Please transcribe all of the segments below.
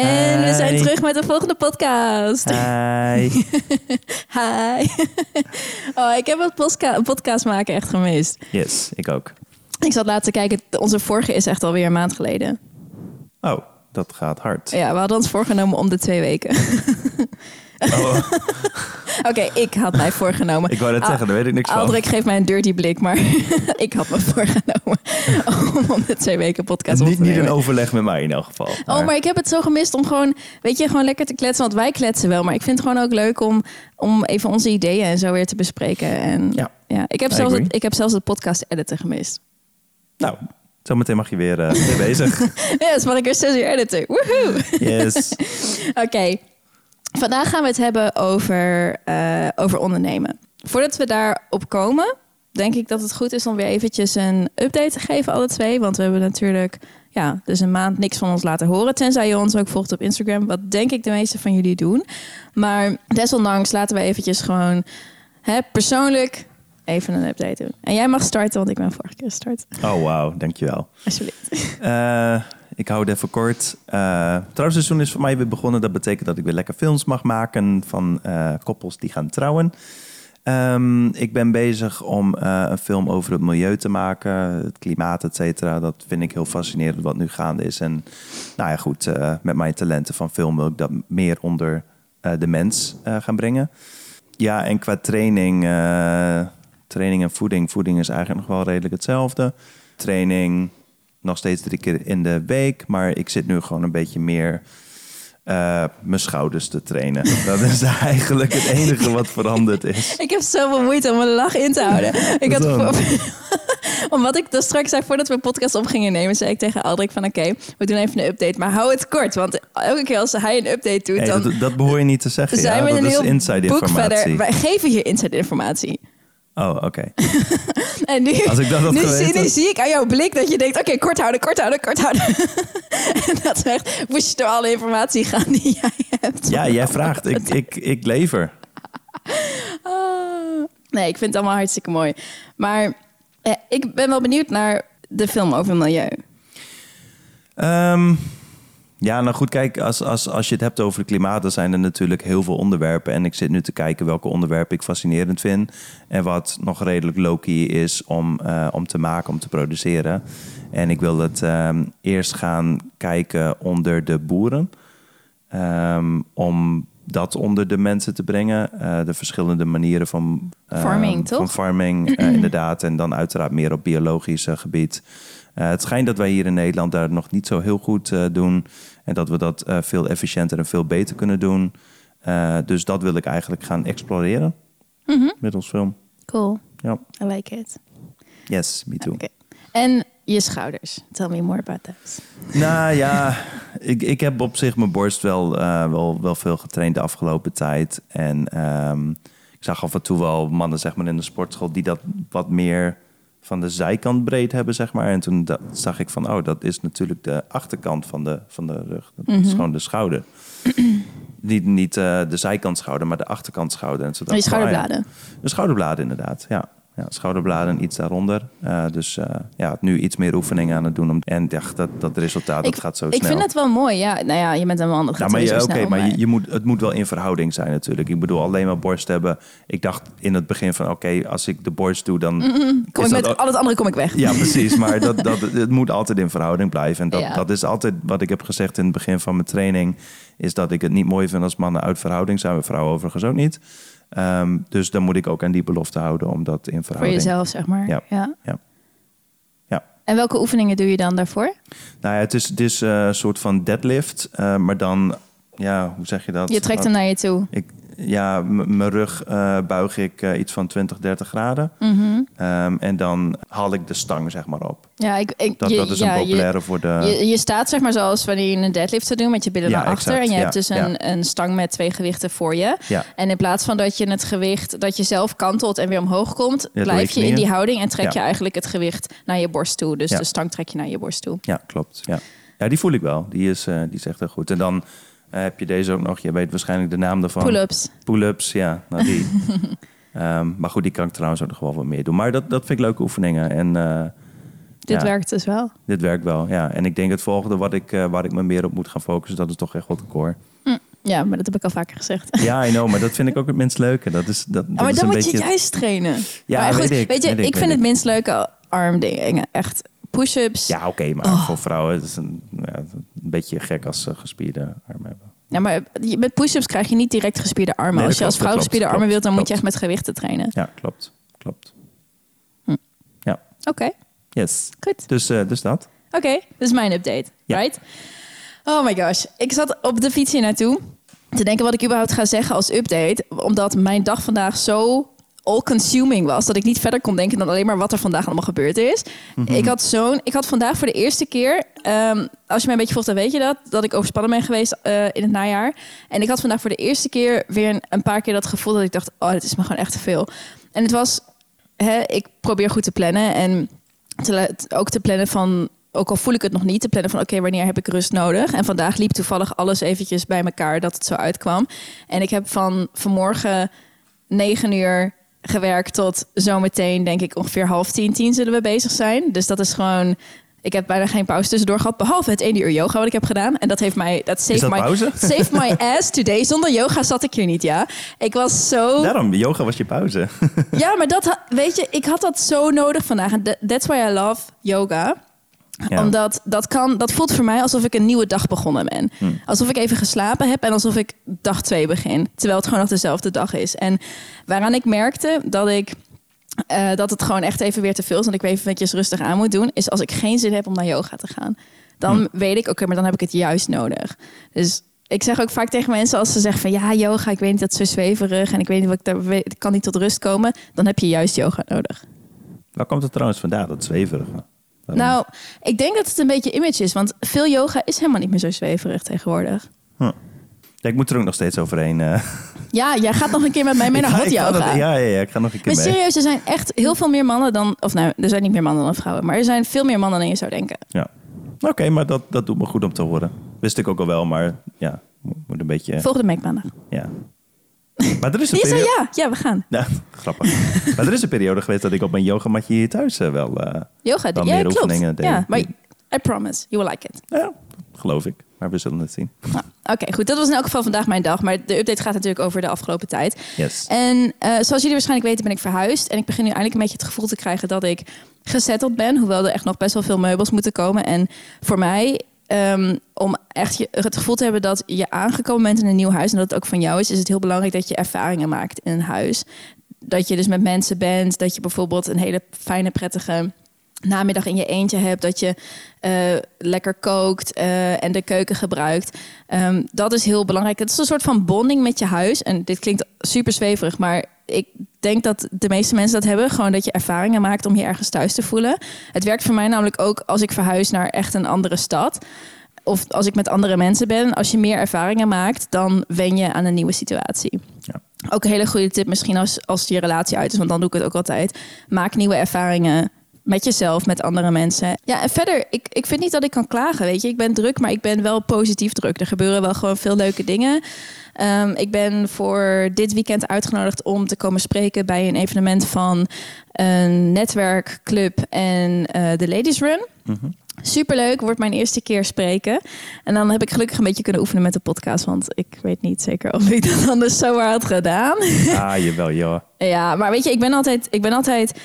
En we zijn terug met de volgende podcast. Hi. Hi. Oh, ik heb het podcast maken echt gemist. Yes, ik ook. Ik zat laten kijken, onze vorige is echt alweer een maand geleden. Oh, dat gaat hard. Ja, we hadden ons voorgenomen om de twee weken. Oh, Oké, ik had mij voorgenomen. ik wou Ah, zeggen, daar weet ik niks van. Aldrik geeft mij een dirty blik, maar ik had me voorgenomen om de twee weken podcast op niet, te niet nemen. een overleg met mij in elk geval. Oh, maar ik heb het zo gemist om gewoon, weet je, gewoon lekker te kletsen. Want wij kletsen wel, maar ik vind het gewoon ook leuk om, om even onze ideeën en zo weer te bespreken. En Ja. ja ik, heb I zelfs het, ik heb zelfs het podcast editen gemist. Nou, zometeen mag je weer, weer bezig. Dus mag ik weer zes uur editen. Woehoe! Yes. Oké, vandaag gaan we het hebben over, eh, over ondernemen. Voordat we daarop komen, denk ik dat het goed is om weer eventjes een update te geven, alle twee. Want we hebben natuurlijk ja, dus een maand niks van ons laten horen. Tenzij je ons ook volgt op Instagram, wat denk ik de meeste van jullie doen. Maar desondanks laten we eventjes gewoon hè, persoonlijk even een update doen. En jij mag starten, want ik ben vorige keer gestart. Oh, wauw, dankjewel. Alsjeblieft. Eh, ik hou het even kort. Uh, trouwseizoen is voor mij weer begonnen. Dat betekent dat ik weer lekker films mag maken van eh, koppels die gaan trouwen. Ehm, ik ben bezig om eh, een film over het milieu te maken, het klimaat, et cetera. Dat vind ik heel fascinerend wat nu gaande is. En nou ja, goed, eh, met mijn talenten van film wil ik dat meer onder eh, de mens eh, gaan brengen. Ja, en qua training, eh, training en voeding. Voeding is eigenlijk nog wel redelijk hetzelfde. Training nog steeds drie keer in de week, maar ik zit nu gewoon een beetje meer eh, mijn schouders te trainen. Dat is eigenlijk het enige wat veranderd is. Ik heb zoveel moeite om mijn lach in te houden. Ik had? Omdat ik dus straks zei, voordat we een podcast op gingen nemen, zei ik tegen Aldrik van oké, we doen even een update, maar hou het kort. Want elke keer als hij een update doet, Hey, dan dat, dat behoor je niet te zeggen. zijn ja, we dat een is heel inside informatie. verder. Wij geven hier inside informatie. Oh, oké. En nu, Als ik dat had nu, geweten. zie, nu zie ik aan jouw blik dat je denkt, oké, kort houden, kort houden, kort houden. en dat we echt woesh door alle informatie gaan die jij hebt. Ja, jij vraagt. Ik, ik, ik lever. Ah. Nee, ik vind het allemaal hartstikke mooi. Maar eh, ik ben wel benieuwd naar de film over milieu. Ehm, ja, nou goed, kijk, als, als, als je het hebt over het klimaat, dan zijn er natuurlijk heel veel onderwerpen. En ik zit nu te kijken welke onderwerpen ik fascinerend vind. En wat nog redelijk low-key is om, eh, om te maken, om te produceren. En ik wil het ehm, eerst gaan kijken onder de boeren. Ehm, om dat onder de mensen te brengen. Eh, de verschillende manieren van ehm, Farming, toch? Van farming, eh, inderdaad. En dan uiteraard meer op biologisch gebied. Eh, het schijnt dat wij hier in Nederland daar nog niet zo heel goed eh, doen. En dat we dat eh, veel efficiënter en veel beter kunnen doen. Dus dat wil ik eigenlijk gaan exploreren Mhm. met ons film. Cool. Ja, I like it. yes, me too. Oké. En je schouders. Tell me more about those. Nou ja, ik, ik heb op zich mijn borst wel, wel, wel veel getraind de afgelopen tijd. En ehm, ik zag af en toe wel mannen zeg maar, in de sportschool die dat wat meer van de zijkant breed hebben, zeg maar. En toen zag ik van, oh, dat is natuurlijk de achterkant van de, van de rug. Dat is gewoon de schouder. niet niet eh, de zijkant schouder, maar de achterkant schouder. En toen Je dacht van, oh ja, schouderbladen. de schouderbladen inderdaad, ja. Ja schouderbladen iets daaronder. Eh, dus eh, ja, nu iets meer oefeningen aan het doen. Om, en ja, dat, dat resultaat dat gaat zo ik snel. vind het wel mooi. Ja, nou ja, je bent een man. Dat ja, gaat maar, je, maar je, je moet, het moet wel in verhouding zijn natuurlijk. Ik bedoel, alleen maar borst hebben. Ik dacht in het begin van, oké, als ik de borst doe, dan... Kom ik is dat met ook- al het andere kom ik weg. Ja, precies. Maar dat, dat, het moet altijd in verhouding blijven. En dat, Ja. dat is altijd wat ik heb gezegd in het begin van mijn training. Is dat ik het niet mooi vind als mannen uit verhouding zijn. Vrouwen overigens ook niet. Ehm, dus dan moet ik ook aan die belofte houden om dat in Voor verhouding... jezelf, zeg maar. Ja. Ja. Ja. Ja. En welke oefeningen doe je dan daarvoor? Nou ja, het is, het is eh, een soort van deadlift. eh, maar dan, ja, hoe zeg je dat? Je trekt hem naar je toe. Ik, ja, mijn rug eh, buig ik eh, iets van 20, 30 graden. Mhm. Ehm, en dan haal ik de stang zeg maar op. Ja, ik, ik, Dat, je, dat is ja, een je- populaire voor de... Je, je staat zeg maar zoals wanneer je een deadlift zou doen met je billen Ja, naar achter. exact. En je hebt dus een, een stang met twee gewichten voor je. ja, En in plaats van dat je het gewicht, dat je zelf kantelt en weer omhoog komt, blijf je in die houding en trek je eigenlijk het gewicht naar je borst toe. Dus de stang trek je naar je borst toe. ja, klopt. Ja. ja, die voel ik wel. Die is, eh, die is echt heel goed. En dan eh, heb je deze ook nog. Je weet waarschijnlijk de naam daarvan. Pull-ups. Pull-ups, ja. Nou, die. Ehm, maar goed, die kan ik trouwens ook nog wel wat meer doen. Maar dat, dat vind ik leuke oefeningen. En eh, Dit Ja. werkt dus wel. Dit werkt wel, ja. En ik denk het volgende wat ik, eh, waar ik me meer op moet gaan focussen, dat is toch echt de core. Ja, maar dat heb ik al vaker gezegd. Ja, I know, maar dat vind ik ook het minst leuke. Dat is, dat, dat Oh, maar is dan een moet beetje... je juist trainen. Ja, maar goed, weet ik, weet je, weet ik, vind het minst leuke armdingen. Echt push-ups. Ja. Ja, oké, maar Oh. voor vrouwen is het een, ja, een beetje gek als ze gespierde armen hebben. maar je- met push-ups krijg je niet direct gespierde armen. Nee, als je als vrouw klopt, gespierde armen wilt, dan moet je echt met gewichten trainen. Ja, klopt. Klopt. Oké, Yes. goed. Dus, eh, dus dat. Oké, dit is mijn update. Ja. Right? Oh my gosh. Ik zat op de fiets hier naartoe te denken wat ik überhaupt ga zeggen als update. Omdat mijn dag vandaag zo all-consuming was. Dat ik niet verder kon denken dan alleen maar wat er vandaag allemaal gebeurd is. Ik had zo'n. Ik had vandaag voor de eerste keer. ehm, als je mij een beetje volgt, dan weet je dat. Dat ik overspannen ben geweest eh, in het najaar. En ik had vandaag voor de eerste keer weer een, een paar keer dat gevoel dat ik dacht: oh, dit is me gewoon echt te veel. En het was. Hè, ik probeer goed te plannen. En te, ook te plannen van. Ook al voel ik het nog niet, te plannen van oké, wanneer heb ik rust nodig? En vandaag liep toevallig alles eventjes bij elkaar dat het zo uitkwam. En ik heb van vanmorgen negen uur gewerkt tot zometeen, denk ik, ongeveer half tien, tien zullen we bezig zijn. Dus dat is gewoon. Ik heb bijna geen pauze tussendoor gehad, behalve het ene uur yoga wat ik heb gedaan. En dat heeft mij. Dat saved dat my, pauze? saved my ass today. Zonder yoga zat ik hier niet, ja. Ik was zo. Daarom, yoga was je pauze. Ja, maar dat, weet je, ik had dat zo nodig vandaag. En that's why I love yoga. Ja. Omdat dat kan, dat voelt voor mij alsof ik een nieuwe dag begonnen ben. Hm. Alsof ik even geslapen heb en alsof ik dag twee begin. Terwijl het gewoon nog dezelfde dag is. En waaraan ik merkte dat ik eh, dat het gewoon echt even weer te veel is. En ik even eventjes rustig aan moet doen. Is als ik geen zin heb om naar yoga te gaan. Dan Hm. weet ik, oké, maar dan heb ik het juist nodig. Dus ik zeg ook vaak tegen mensen als ze zeggen van ja, yoga, ik weet niet, dat is zo zweverig. En ik weet niet wat ik daar weet, ik kan niet tot rust komen. Dan heb je juist yoga nodig. Waar komt het trouwens vandaan, dat zweverige? Nou, ik denk dat het een beetje image is. Want veel yoga is helemaal niet meer zo zweverig tegenwoordig. Ja, ik moet er ook nog steeds overheen. eh. Ja, jij gaat nog een keer met mij mee naar hot yoga. dat- ja, ja, ja, ik ga nog een keer Maar mee. serieus, er zijn echt heel veel meer mannen dan... Of nou, er zijn niet meer mannen dan vrouwen. Maar er zijn veel meer mannen dan je zou denken. Ja. Oké, maar dat, dat doet me goed om te horen. Wist ik ook al wel, maar ja, moet moet een beetje... Volgende week maandag. Ja. Maar er is een Die zei periode... ja. Ja, we gaan. Ja, grappig. maar er is een periode geweest dat ik op mijn yogamatje hier thuis eh, wel... eh, Yoga, Dan ja, meer klopt. oefeningen deed. Ja, maar I promise, you will like it. ja, geloof ik. Maar we zullen het zien. Nou, Oké, goed. Dat was in elk geval vandaag mijn dag. Maar de update gaat natuurlijk over de afgelopen tijd. Yes. En eh, zoals jullie waarschijnlijk weten ben ik verhuisd. En ik begin nu eindelijk een beetje het gevoel te krijgen dat ik gezetteld ben. Hoewel er echt nog best wel veel meubels moeten komen. En voor mij, ehm, om echt het gevoel te hebben dat je aangekomen bent in een nieuw huis. En dat het ook van jou is, is het heel belangrijk dat je ervaringen maakt in een huis. Dat je dus met mensen bent. Dat je bijvoorbeeld een hele fijne, prettige namiddag in je eentje hebt, dat je eh, lekker kookt eh, en de keuken gebruikt. Ehm, dat is heel belangrijk. Het is een soort van bonding met je huis. En dit klinkt super zweverig, maar ik denk dat de meeste mensen dat hebben. Gewoon dat je ervaringen maakt om je ergens thuis te voelen. Het werkt voor mij namelijk ook als ik verhuis naar echt een andere stad. Of als ik met andere mensen ben. Als je meer ervaringen maakt, dan wen je aan een nieuwe situatie. Ja. Ook een hele goede tip misschien als, als je relatie uit is. Want dan doe ik het ook altijd. Maak nieuwe ervaringen met jezelf, met andere mensen. Ja, en verder, ik, ik vind niet dat ik kan klagen, weet je. Ik ben druk, maar ik ben wel positief druk. Er gebeuren wel gewoon veel leuke dingen. Ehm, ik ben voor dit weekend uitgenodigd om te komen spreken... bij een evenement van een netwerkclub en eh, de Ladies Run. Mhm. Superleuk, wordt mijn eerste keer spreken. En dan heb ik gelukkig een beetje kunnen oefenen met de podcast... want ik weet niet zeker of ik dat anders zo had gedaan. Ah, jawel, joh. Ja, maar weet je, ik ben altijd, ik ben altijd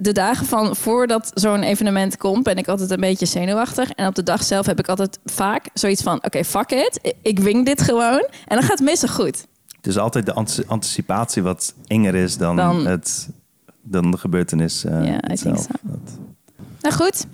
de dagen van voordat zo'n evenement komt, ben ik altijd een beetje zenuwachtig. En op de dag zelf heb ik altijd vaak zoiets van: oké, fuck it, ik wing dit gewoon. En dan gaat het meestal goed. Het is altijd de anti- anticipatie wat enger is dan, Dan- het, dan de gebeurtenis eh Ja, I think zelf. so. Dat- Nou goed,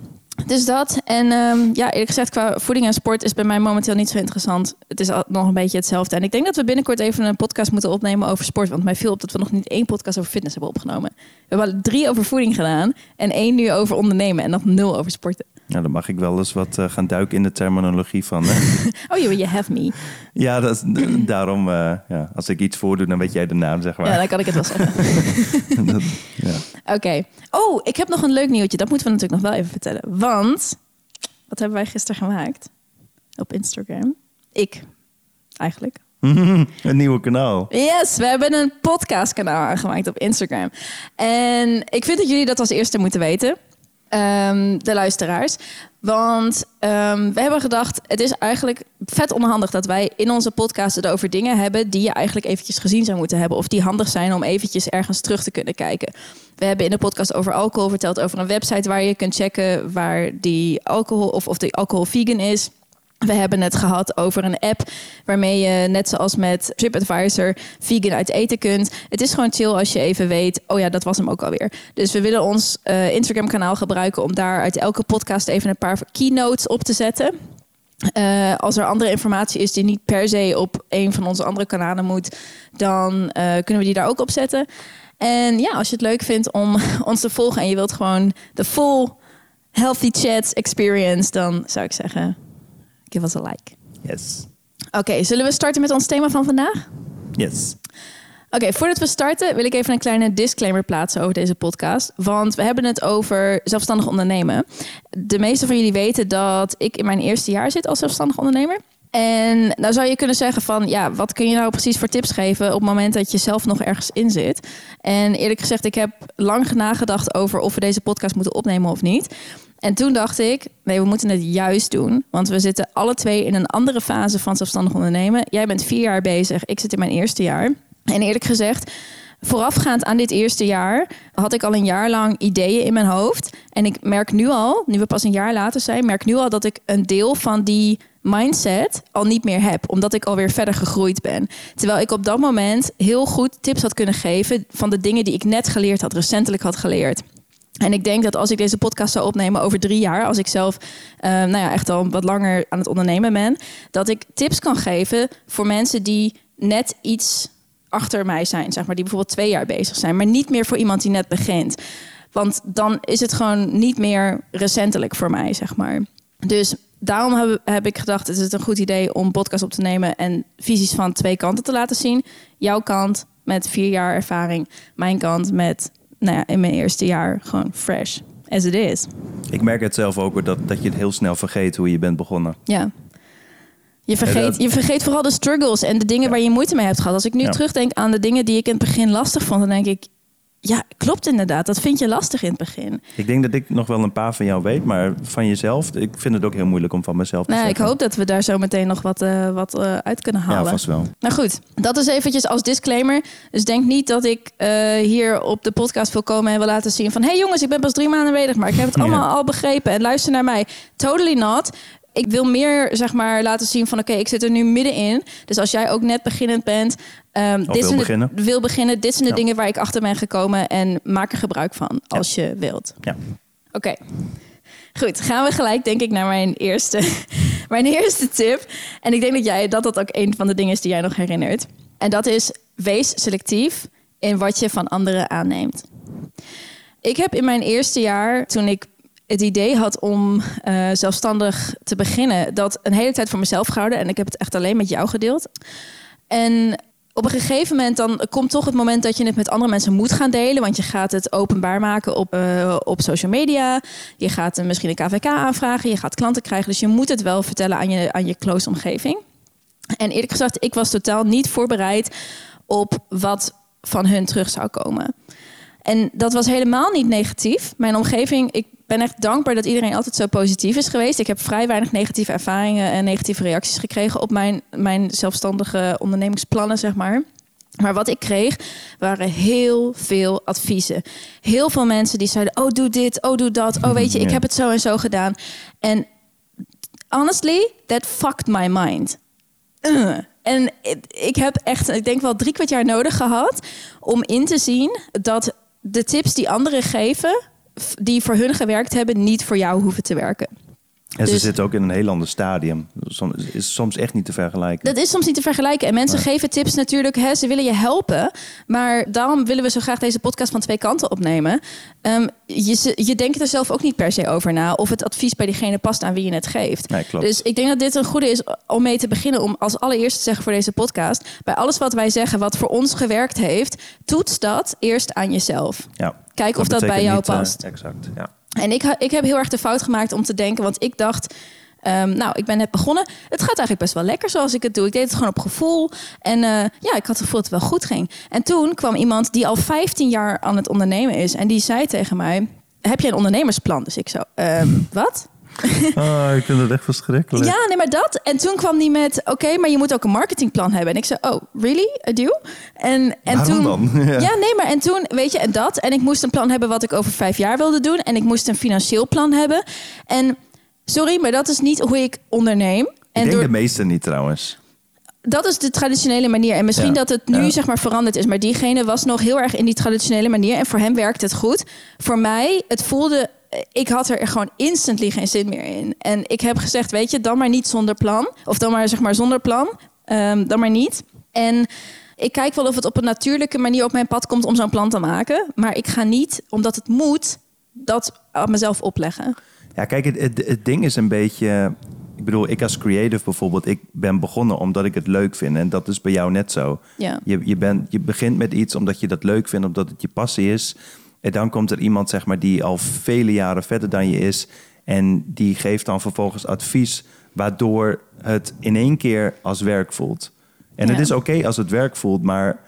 dus dat. En ehm, ja, eerlijk gezegd, qua voeding en sport is bij mij momenteel niet zo interessant. Het is al- nog een beetje hetzelfde. En ik denk dat we binnenkort even een podcast moeten opnemen over sport. Want mij viel op dat we nog niet één podcast over fitness hebben opgenomen. We hebben al drie over voeding gedaan en één nu over ondernemen en nog nul over sporten. Nou, dan mag ik wel eens wat eh, gaan duiken in de terminologie van... Oh, you, you have me. ja, dat, daarom, eh, ja, als ik iets voordoe, dan weet jij de naam, zeg maar. Ja, dan kan ik het wel zeggen. Ja. Oké. Oh, ik heb nog een leuk nieuwtje. Dat moeten we natuurlijk nog wel even vertellen. Want, wat hebben wij gisteren gemaakt? Op Instagram. Ik, eigenlijk. Een nieuwe kanaal. Yes, we hebben een podcastkanaal aangemaakt op Instagram. En ik vind dat jullie dat als eerste moeten weten. Ehm, de luisteraars. Want ehm, we hebben gedacht, het is eigenlijk vet onhandig dat wij in onze podcast het over dingen hebben die je eigenlijk eventjes gezien zou moeten hebben. Of die handig zijn om eventjes ergens terug te kunnen kijken. We hebben in de podcast over alcohol verteld over een website waar je kunt checken waar die alcohol of of die alcohol vegan is. We hebben het gehad over een app waarmee je, net zoals met TripAdvisor, vegan uit eten kunt. Het is gewoon chill als je even weet, oh ja, dat was hem ook alweer. Dus we willen ons eh, Instagram-kanaal gebruiken om daar uit elke podcast even een paar keynotes op te zetten. Uh, als er andere informatie is die niet per se op een van onze andere kanalen moet, dan uh, kunnen we die daar ook op zetten. En ja, als je het leuk vindt om ons te volgen en je wilt gewoon de full healthy chat experience, dan zou ik zeggen, give us a like. Yes. Oké, okay, zullen we starten met ons thema van vandaag? Yes. Oké, okay, voordat we starten wil ik even een kleine disclaimer plaatsen over deze podcast. Want we hebben het over zelfstandig ondernemen. De meeste van jullie weten dat ik in mijn eerste jaar zit als zelfstandig ondernemer. En nou zou je kunnen zeggen van, ja, wat kun je nou precies voor tips geven op het moment dat je zelf nog ergens in zit? En eerlijk gezegd, ik heb lang nagedacht over of we deze podcast moeten opnemen of niet. En toen dacht ik, nee, we moeten het juist doen. Want we zitten alle twee in een andere fase van zelfstandig ondernemen. Jij bent vier jaar bezig, ik zit in mijn eerste jaar. En eerlijk gezegd, voorafgaand aan dit eerste jaar had ik al een jaar lang ideeën in mijn hoofd. En ik merk nu al, nu we pas een jaar later zijn, merk nu al dat ik een deel van die mindset al niet meer heb, omdat ik alweer verder gegroeid ben. Terwijl ik op dat moment heel goed tips had kunnen geven van de dingen die ik net geleerd had, recentelijk had geleerd. En ik denk dat als ik deze podcast zou opnemen over drie jaar, als ik zelf uh, nou ja, echt al wat langer aan het ondernemen ben, dat ik tips kan geven voor mensen die net iets achter mij zijn, zeg maar, die bijvoorbeeld twee jaar bezig zijn, maar niet meer voor iemand die net begint. Want dan is het gewoon niet meer recentelijk voor mij, zeg maar. Dus daarom heb, heb ik gedacht, het is een goed idee om podcast op te nemen en visies van twee kanten te laten zien. Jouw kant met vier jaar ervaring, mijn kant met nou ja, in mijn eerste jaar gewoon fresh as it is. Ik merk het zelf ook dat, dat je het heel snel vergeet hoe je bent begonnen. Ja. Je vergeet, je vergeet vooral de struggles en de dingen waar je moeite mee hebt gehad. Als ik nu ja. terugdenk aan de dingen die ik in het begin lastig vond, dan denk ik, ja, klopt inderdaad. Dat vind je lastig in het begin. Ik denk dat ik nog wel een paar van jou weet, maar van jezelf, ik vind het ook heel moeilijk om van mezelf te nou, zeggen. Ik hoop dat we daar zo meteen nog wat, uh, wat uh, uit kunnen halen. Ja, vast wel. Nou goed, dat is eventjes als disclaimer. Dus denk niet dat ik uh, hier op de podcast wil komen en wil laten zien van... hé hey jongens, ik ben pas drie maanden bezig, maar ik heb het allemaal ja. al begrepen. En luister naar mij. Totally not ik wil meer zeg maar laten zien van oké, okay, ik zit er nu middenin. Dus als jij ook net beginnend bent, um, dit wil, de, beginnen. wil beginnen, dit zijn de ja. dingen waar ik achter ben gekomen en maak er gebruik van als ja. je wilt. Ja. Oké. Okay. Goed, gaan we gelijk denk ik naar mijn eerste, mijn eerste tip. En ik denk dat jij dat dat ook een van de dingen is die jij nog herinnert. En dat is wees selectief in wat je van anderen aanneemt. Ik heb in mijn eerste jaar, toen ik het idee had om uh, zelfstandig te beginnen, dat een hele tijd voor mezelf gehouden. En ik heb het echt alleen met jou gedeeld. En op een gegeven moment dan komt toch het moment dat je het met andere mensen moet gaan delen. Want je gaat het openbaar maken op, uh, op social media. Je gaat uh, misschien een KVK aanvragen. Je gaat klanten krijgen. Dus je moet het wel vertellen aan je, aan je close omgeving. En eerlijk gezegd, ik was totaal niet voorbereid op wat van hun terug zou komen. En dat was helemaal niet negatief. Mijn omgeving, ik ben echt dankbaar dat iedereen altijd zo positief is geweest. Ik heb vrij weinig negatieve ervaringen en negatieve reacties gekregen op mijn, mijn zelfstandige ondernemingsplannen, zeg maar. Maar wat ik kreeg waren heel veel adviezen. Heel veel mensen die zeiden: Oh, doe dit, oh, doe dat. Oh, weet je, ik heb het zo en zo gedaan. En honestly, that fucked my mind. Uh. En ik heb echt, ik denk wel drie kwart jaar nodig gehad om in te zien dat de tips die anderen geven, die voor hun gewerkt hebben, niet voor jou hoeven te werken. En ze dus, zitten ook in een heel ander stadium. Soms is soms echt niet te vergelijken. Dat is soms niet te vergelijken. En mensen nee. geven tips natuurlijk. Hè, ze willen je helpen. Maar daarom willen we zo graag deze podcast van twee kanten opnemen. Um, je, je denkt er zelf ook niet per se over na. Of het advies bij diegene past aan wie je het geeft. Nee, klopt. Dus ik denk dat dit een goede is om mee te beginnen. Om als allereerste te zeggen voor deze podcast. Bij alles wat wij zeggen wat voor ons gewerkt heeft. Toets dat eerst aan jezelf. Ja. Kijk of dat, dat bij jou niet, past. Uh, exact, ja. En ik, ik heb heel erg de fout gemaakt om te denken, want ik dacht, um, nou, ik ben net begonnen. Het gaat eigenlijk best wel lekker zoals ik het doe. Ik deed het gewoon op gevoel. En uh, ja, ik had het gevoel dat het wel goed ging. En toen kwam iemand die al 15 jaar aan het ondernemen is. En die zei tegen mij, heb je een ondernemersplan? Dus ik zo, ehm, wat? Oh, ik vind het echt verschrikkelijk. Ja, nee, maar dat. En toen kwam die met, oké, maar je moet ook een marketingplan hebben. En ik zei, oh, really? I do? En, en Waarom toen, dan? Ja. Ja. nee, maar en toen, weet je, en dat. En ik moest een plan hebben wat ik over vijf jaar wilde doen. En ik moest een financieel plan hebben. En sorry, maar dat is niet hoe ik onderneem. Ik En denk door, de meeste niet trouwens. dat is de traditionele manier. En misschien Ja. dat het nu Ja. zeg maar veranderd is. Maar diegene was nog heel erg in die traditionele manier. En voor hem werkte het goed. Voor mij, het voelde... Ik had er gewoon instantly geen zin meer in. En ik heb gezegd, weet je, dan maar niet zonder plan. Of dan maar zeg maar zonder plan. Ehm, dan maar niet. En ik kijk wel of het op een natuurlijke manier op mijn pad komt om zo'n plan te maken. Maar ik ga niet, omdat het moet, dat aan mezelf opleggen. Ja, kijk, het, het, het ding is een beetje... Ik bedoel, ik als creative bijvoorbeeld, ik ben begonnen omdat ik het leuk vind. En dat is bij jou net zo. Ja. Je, je, bent, je begint met iets omdat je dat leuk vindt, omdat het je passie is. En dan komt er iemand, zeg maar, die al vele jaren verder dan je is. En die geeft dan vervolgens advies, waardoor het in één keer als werk voelt. En het is oké als het werk voelt, maar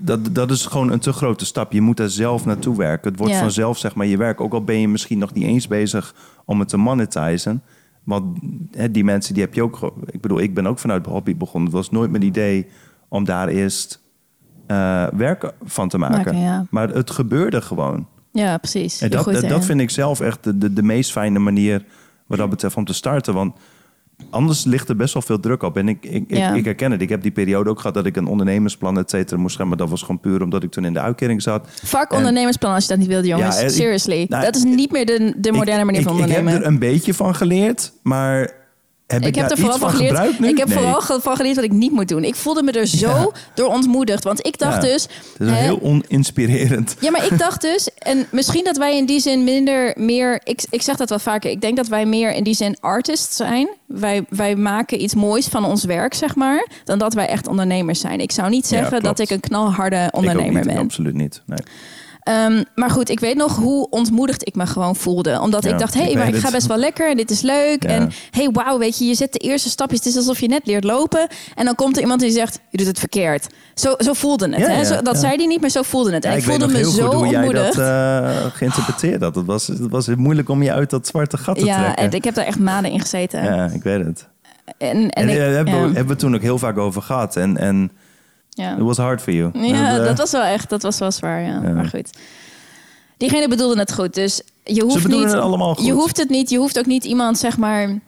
dat, dat is gewoon een te grote stap. Je moet daar zelf naartoe werken. Het wordt Ja. vanzelf, zeg maar, je werk. Ook al ben je misschien nog niet eens bezig om het te monetizen. Want hè, die mensen, die heb je ook... Ik bedoel, ik ben ook vanuit hobby begonnen. Het was nooit mijn idee om daar eerst eh, werk van te maken. Maken, ja. Maar het gebeurde gewoon. Ja, precies. En dat, dat, vind ik zelf echt de, de, de meest fijne manier wat dat betreft om te starten. Want anders ligt er best wel veel druk op. En ik, ik, Ja. ik, ik herken het. Ik heb die periode ook gehad dat ik een ondernemersplan et cetera moest gaan. Maar dat was gewoon puur omdat ik toen in de uitkering zat. Fuck En- ondernemersplan als je dat niet wilt, jongens. Ja, ik- Seriously. nou, dat is niet meer de, de moderne Ik- manier ik, van Ik ondernemen. heb er een beetje van geleerd, maar heb ik, Ik heb daar er vooral van geleerd. Ik heb Nee. vooral van geleerd wat ik niet moet doen. Ik voelde me er zo Ja. door ontmoedigd. Want ik dacht Ja. dus. Het is hè, heel oninspirerend. Ja, maar ik dacht dus, en misschien dat wij in die zin minder meer. Ik, ik zeg dat wel vaker. Ik denk dat wij meer in die zin artists zijn. Wij, wij maken iets moois van ons werk, zeg maar. Dan dat wij echt ondernemers zijn. Ik zou niet Ja, zeggen dat ik een knalharde ik ondernemer niet, ben. Absoluut niet. Nee. Ehm, maar goed, ik weet nog hoe ontmoedigd ik me gewoon voelde. Omdat Ja, ik dacht, hé, ik hey, maar ik ga het. best wel lekker en dit is leuk. Ja. En hey, wauw, weet je, je zet de eerste stapjes. Het is alsof je net leert lopen. En dan komt er iemand die zegt, je doet het verkeerd. Zo, zo voelde het. Ja, hè? ja, Zo, dat ja. zei hij niet, maar zo voelde het. En Ja, ik weet voelde me heel zo goed hoe jij ontmoedigd. dat eh, geïnterpreteerd had. Het was, het was moeilijk om je uit dat zwarte gat te ja, trekken. en ik heb daar echt maanden in gezeten. Ja, ik weet het. En, en, En, ik, daar hebben, ja. we, hebben we toen ook heel vaak over gehad. En, en ja. it was hard for you. Ja, eh, dat was wel echt, dat was wel zwaar, ja. Ja. Maar goed. Diegene bedoelde het goed, dus je hoeft niet... het allemaal goed. Je hoeft het niet, je hoeft ook niet iemand, zeg maar...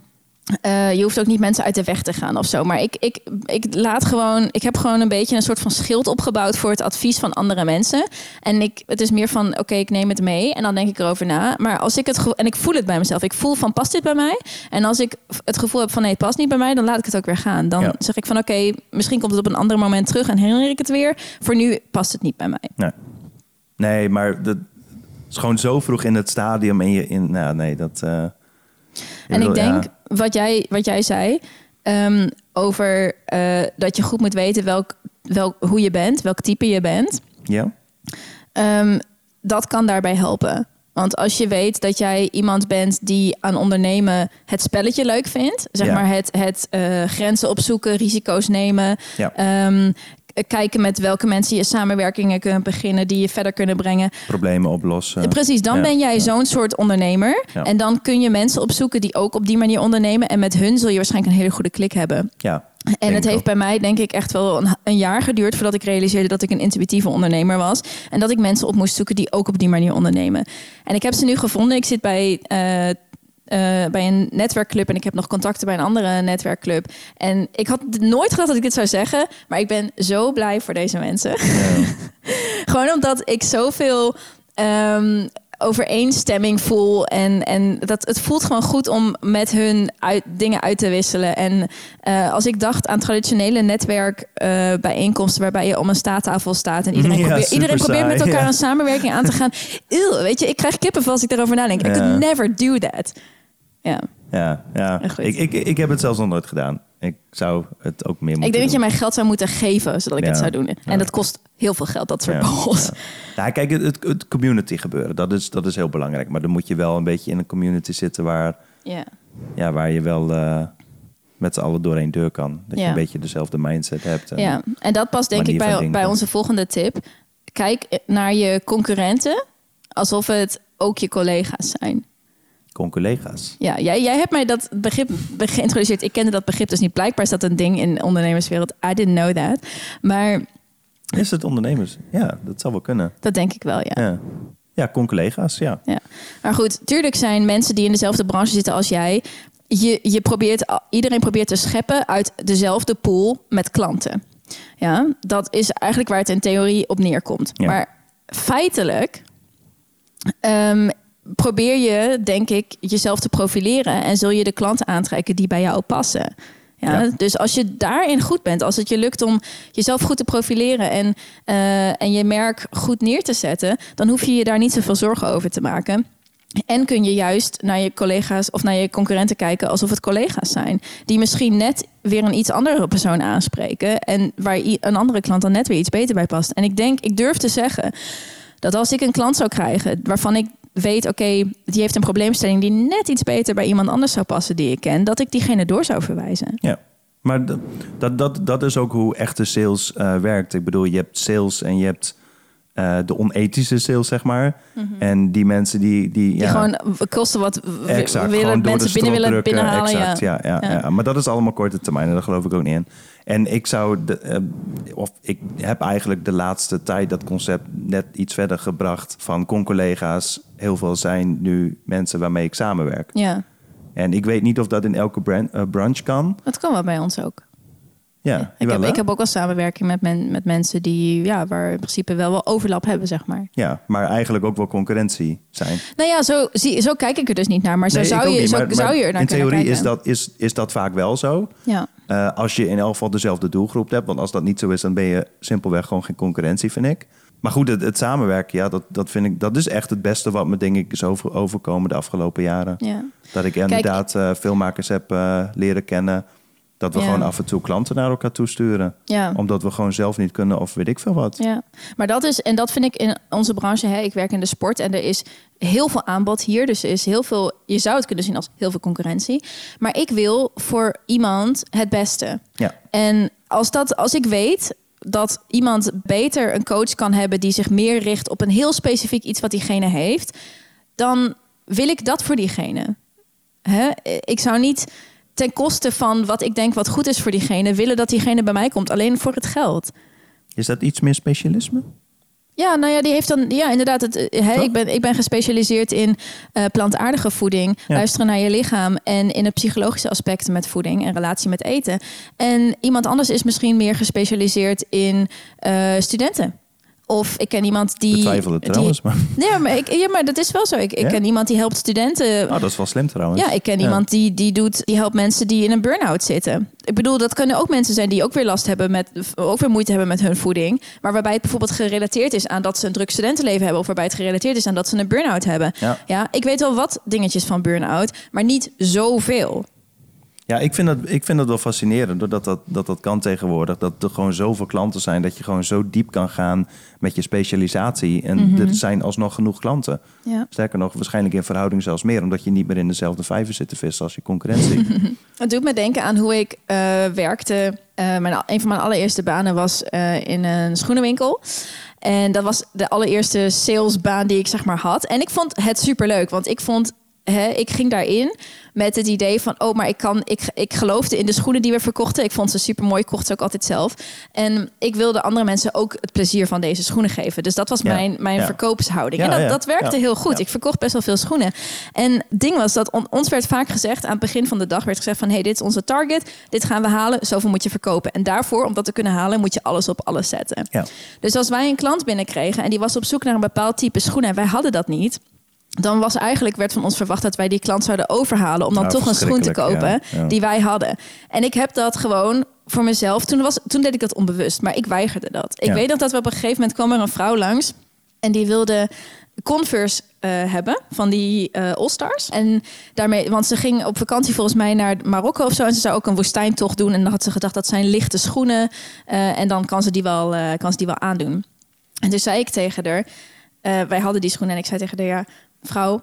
eh, je hoeft ook niet mensen uit de weg te gaan of zo. Maar ik, ik, ik laat gewoon... Ik heb gewoon een beetje een soort van schild opgebouwd... voor het advies van andere mensen. En ik, het is meer van, oké, ik neem het mee. En dan denk ik erover na. Maar als ik het... En ik voel het bij mezelf. Ik voel van, past dit bij mij? En als ik het gevoel heb van, nee, het past niet bij mij... dan laat ik het ook weer gaan. Dan Ja. zeg ik van, oké, misschien komt het op een ander moment terug... en herinner ik het weer. Voor nu past het niet bij mij. Nee, nee maar dat is gewoon zo vroeg in het stadium. En je in, nou, nee, dat. eh, En ik denk, ja. wat, jij, wat jij zei, ehm, over eh, dat je goed moet weten welk, welk, hoe je bent, welk type je bent, Ja, ehm, dat kan daarbij helpen. Want als je weet dat jij iemand bent die aan ondernemen het spelletje leuk vindt, zeg Ja. maar het, het eh, grenzen opzoeken, risico's nemen, ja. ehm, kijken met welke mensen je samenwerkingen kunnen beginnen die je verder kunnen brengen. problemen oplossen. Precies, dan Ja, ben jij ja. zo'n soort ondernemer. Ja. En dan kun je mensen opzoeken die ook op die manier ondernemen. En met hun zul je waarschijnlijk een hele goede klik hebben. Ja, En het heeft ook. bij mij denk ik echt wel een, een jaar geduurd... voordat ik realiseerde dat ik een intuïtieve ondernemer was. En dat ik mensen op moest zoeken die ook op die manier ondernemen. En ik heb ze nu gevonden. Ik zit bij... eh, eh, bij een netwerkclub en ik heb nog contacten bij een andere netwerkclub. En ik had nooit gedacht dat ik dit zou zeggen, maar ik ben zo blij voor deze mensen. Gewoon omdat ik zoveel ehm, overeenstemming voel. En, en dat, het voelt gewoon goed om met hun uit, dingen uit te wisselen. En eh, als ik dacht aan traditionele netwerkbijeenkomsten... waarbij je om een staattafel staat... en iedereen, Ja, probeert, iedereen probeert met elkaar ja. een samenwerking aan te gaan. Eeuw, weet je, ik krijg kippenvel als ik erover nadenk. I could never do that. Ja. ja, ja. Ik, ik, ik heb het zelfs nog nooit gedaan. Ik zou het ook meer moeten Ik denk dat je doen. mij geld zou moeten geven... zodat ik Ja. het zou doen. En Ja. dat kost heel veel geld, dat soort borrels. ja. Ja, kijk, het, het, het community gebeuren, dat is, dat is heel belangrijk. Maar dan moet je wel een beetje in een community zitten waar, Ja. ja, waar je wel eh, met z'n allen door één deur kan. Dat je Ja. een beetje dezelfde mindset hebt. En, Ja, en dat past denk ik van bij, bij onze volgende tip. Kijk naar je concurrenten Alsof het ook je collega's zijn. Con-collega's. Ja, jij, jij hebt mij dat begrip be- geïntroduceerd. Ik kende dat begrip dus niet. Blijkbaar is dat een ding in de ondernemerswereld. I didn't know that. Maar Is het ondernemers? Ja, dat zou wel kunnen. dat denk ik wel, ja. Ja, ja con-collega's, ja. Ja. Maar goed, tuurlijk zijn mensen die in dezelfde branche zitten als jij. Je, je probeert, iedereen probeert te scheppen uit dezelfde pool met klanten. Ja, dat is eigenlijk waar het in theorie op neerkomt. Ja. Maar feitelijk ehm, probeer je, denk ik, jezelf te profileren en zul je de klanten aantrekken die bij jou passen. Ja, Ja. Dus als je daarin goed bent, als het je lukt om jezelf goed te profileren en, eh, en je merk goed neer te zetten, dan hoef je je daar niet zoveel zorgen over te maken. En kun je juist naar je collega's of naar je concurrenten kijken alsof het collega's zijn. Die misschien net weer een iets andere persoon aanspreken. En waar een andere klant dan net weer iets beter bij past. En ik denk, ik durf te zeggen dat als ik een klant zou krijgen waarvan ik weet, oké, die heeft een probleemstelling die net iets beter bij iemand anders zou passen die ik ken, dat ik diegene door zou verwijzen. Ja, maar dat, dat, dat, is ook hoe echte sales eh, werkt. Ik bedoel, je hebt sales en je hebt eh, de onethische sales, zeg maar. En die mensen die... Die, Mhm. Die ja, gewoon kosten wat exact, willen mensen binnen willen drukken. binnenhalen. Exact, ja. Ja, ja, Ja. Maar dat is allemaal korte termijn en daar geloof ik ook niet in. En ik zou, de, eh, of ik heb eigenlijk de laatste tijd dat concept net iets verder gebracht van con-collega's. Heel veel zijn nu mensen waarmee ik samenwerk. ja, En ik weet niet of dat in elke brand, eh, branche kan. dat kan wel bij ons ook. Ja, ik, heb, ik heb ook wel samenwerking met, men, met mensen die, ja, waar in principe wel wel overlap hebben, zeg maar. Ja, maar eigenlijk ook wel concurrentie zijn. Nou ja, zo, zie, zo kijk ik er dus niet naar. Maar zo, Nee, zou, je, niet, zo maar- zou je er naar In theorie is dat, is, is dat vaak wel zo. Ja, Eh, als je in elk geval dezelfde doelgroep hebt. Want als dat niet zo is, dan ben je simpelweg gewoon geen concurrentie, vind ik. Maar goed, het, het samenwerken, ja, dat, dat vind ik, dat is echt het beste wat me denk ik is over, overkomen de afgelopen jaren. ja. Dat ik inderdaad eh, filmmakers heb eh, leren kennen. Dat we Ja. gewoon af en toe klanten naar elkaar toesturen. ja. Omdat we gewoon zelf niet kunnen of weet ik veel wat. Ja, maar dat is, en dat vind ik in onze branche. Hè, ik werk in de sport en er is heel veel aanbod hier. Dus er is heel veel, je zou het kunnen zien als heel veel concurrentie. Maar ik wil voor iemand het beste. Ja. En als, dat, als ik weet dat iemand beter een coach kan hebben die zich meer richt op een heel specifiek iets wat diegene heeft, dan wil ik dat voor diegene. Hè? Ik zou niet ten koste van wat ik denk wat goed is voor diegene willen dat diegene bij mij komt, alleen voor het geld. Is dat iets meer specialisme? Ja, nou ja, die heeft dan, ja, inderdaad. Het, eh, hè, Toch? ik, ben, ik ben gespecialiseerd in eh, plantaardige voeding, Ja. luisteren naar je lichaam en in de psychologische aspecten met voeding en relatie met eten. En iemand anders is misschien meer gespecialiseerd in eh, studenten. Of ik ken iemand die. Het die- trouwens, maar Nee, maar, ik, ja, maar dat is wel zo. Ik, ik Ja? ken iemand die helpt studenten. oh, dat is wel slim trouwens. Ja, ik ken iemand die, die, doet, die helpt mensen die in een burn-out zitten. Ik bedoel, dat kunnen ook mensen zijn die ook weer last hebben met, ook weer moeite hebben met hun voeding. Maar waarbij het bijvoorbeeld gerelateerd is aan dat ze een druk studentenleven hebben. Of waarbij het gerelateerd is aan dat ze een burn-out hebben. Ja. Ja, ik weet wel wat dingetjes van burn-out, maar niet zoveel. Ja, ik vind dat, ik vind dat wel fascinerend, doordat dat, dat dat kan tegenwoordig. Dat er gewoon zoveel klanten zijn, dat je gewoon zo diep kan gaan met je specialisatie. En Mhm. er zijn alsnog genoeg klanten. Ja. Sterker nog, waarschijnlijk in verhouding zelfs meer, omdat je niet meer in dezelfde vijver zit te vissen als je concurrentie. Het doet me denken aan hoe ik eh, werkte. Eh, mijn, een van mijn allereerste banen was eh, in een schoenenwinkel. En dat was de allereerste salesbaan die ik zeg maar had. En ik vond het superleuk, want ik vond... Hè, ik ging daarin met het idee van... oh, maar ik, kan, ik, ik geloofde in de schoenen die we verkochten. Ik vond ze super mooi, ik kocht ze ook altijd zelf. En ik wilde andere mensen ook het plezier van deze schoenen geven. Dus dat was Ja, mijn, mijn ja. verkoopshouding. En dat, dat werkte heel goed. Ik verkocht best wel veel schoenen. En het ding was dat on- ons werd vaak gezegd... aan het begin van de dag werd gezegd van... hey, dit is onze target, dit gaan we halen, zoveel moet je verkopen. En daarvoor, om dat te kunnen halen, moet je alles op alles zetten. Dus als wij een klant binnenkregen en die was op zoek naar een bepaald type schoenen... en wij hadden dat niet... Dan was eigenlijk, werd van ons verwacht dat wij die klant zouden overhalen om dan Nou, toch een schoen te kopen ja, ja. die wij hadden. En ik heb dat gewoon voor mezelf. Toen, was, toen deed ik dat onbewust, maar ik weigerde dat. Ik Ja. weet nog dat we op een gegeven moment kwam er een vrouw langs en die wilde Converse eh, hebben van die eh All-Stars. En daarmee, want ze ging op vakantie volgens mij naar Marokko of zo. En ze zou ook een woestijntocht doen. En dan had ze gedacht dat zijn lichte schoenen. eh, en dan kan ze, die wel, kan ze die wel aandoen. En toen zei ik tegen haar, wij hadden die schoenen. En ik zei tegen haar, ja, vrouw,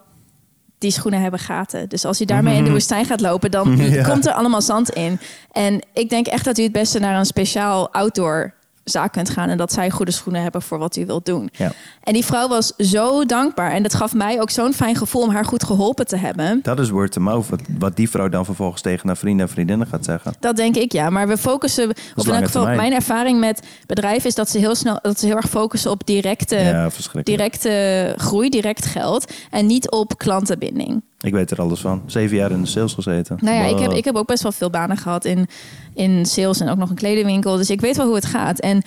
die schoenen hebben gaten. Dus als je daarmee in de woestijn gaat lopen, dan Ja. komt er allemaal zand in. En ik denk echt dat u het beste naar een speciaal outdoor zaak kunt gaan en dat zij goede schoenen hebben voor wat u wilt doen. Ja. En die vrouw was zo dankbaar en dat gaf mij ook zo'n fijn gevoel om haar goed geholpen te hebben. Dat is word of mouth. Wat, die vrouw dan vervolgens tegen haar vrienden en vriendinnen gaat zeggen. Dat denk ik ja, maar we focussen. In elk geval, mijn ervaring met bedrijven is dat ze heel snel, dat ze heel erg focussen op directe, ja, directe groei, direct geld en niet op klantenbinding. Ik weet er alles van. Zeven jaar in de sales gezeten. Nou ja, ik heb, ik heb ook best wel veel banen gehad in, in sales en ook nog een kledingwinkel. Dus ik weet wel hoe het gaat. En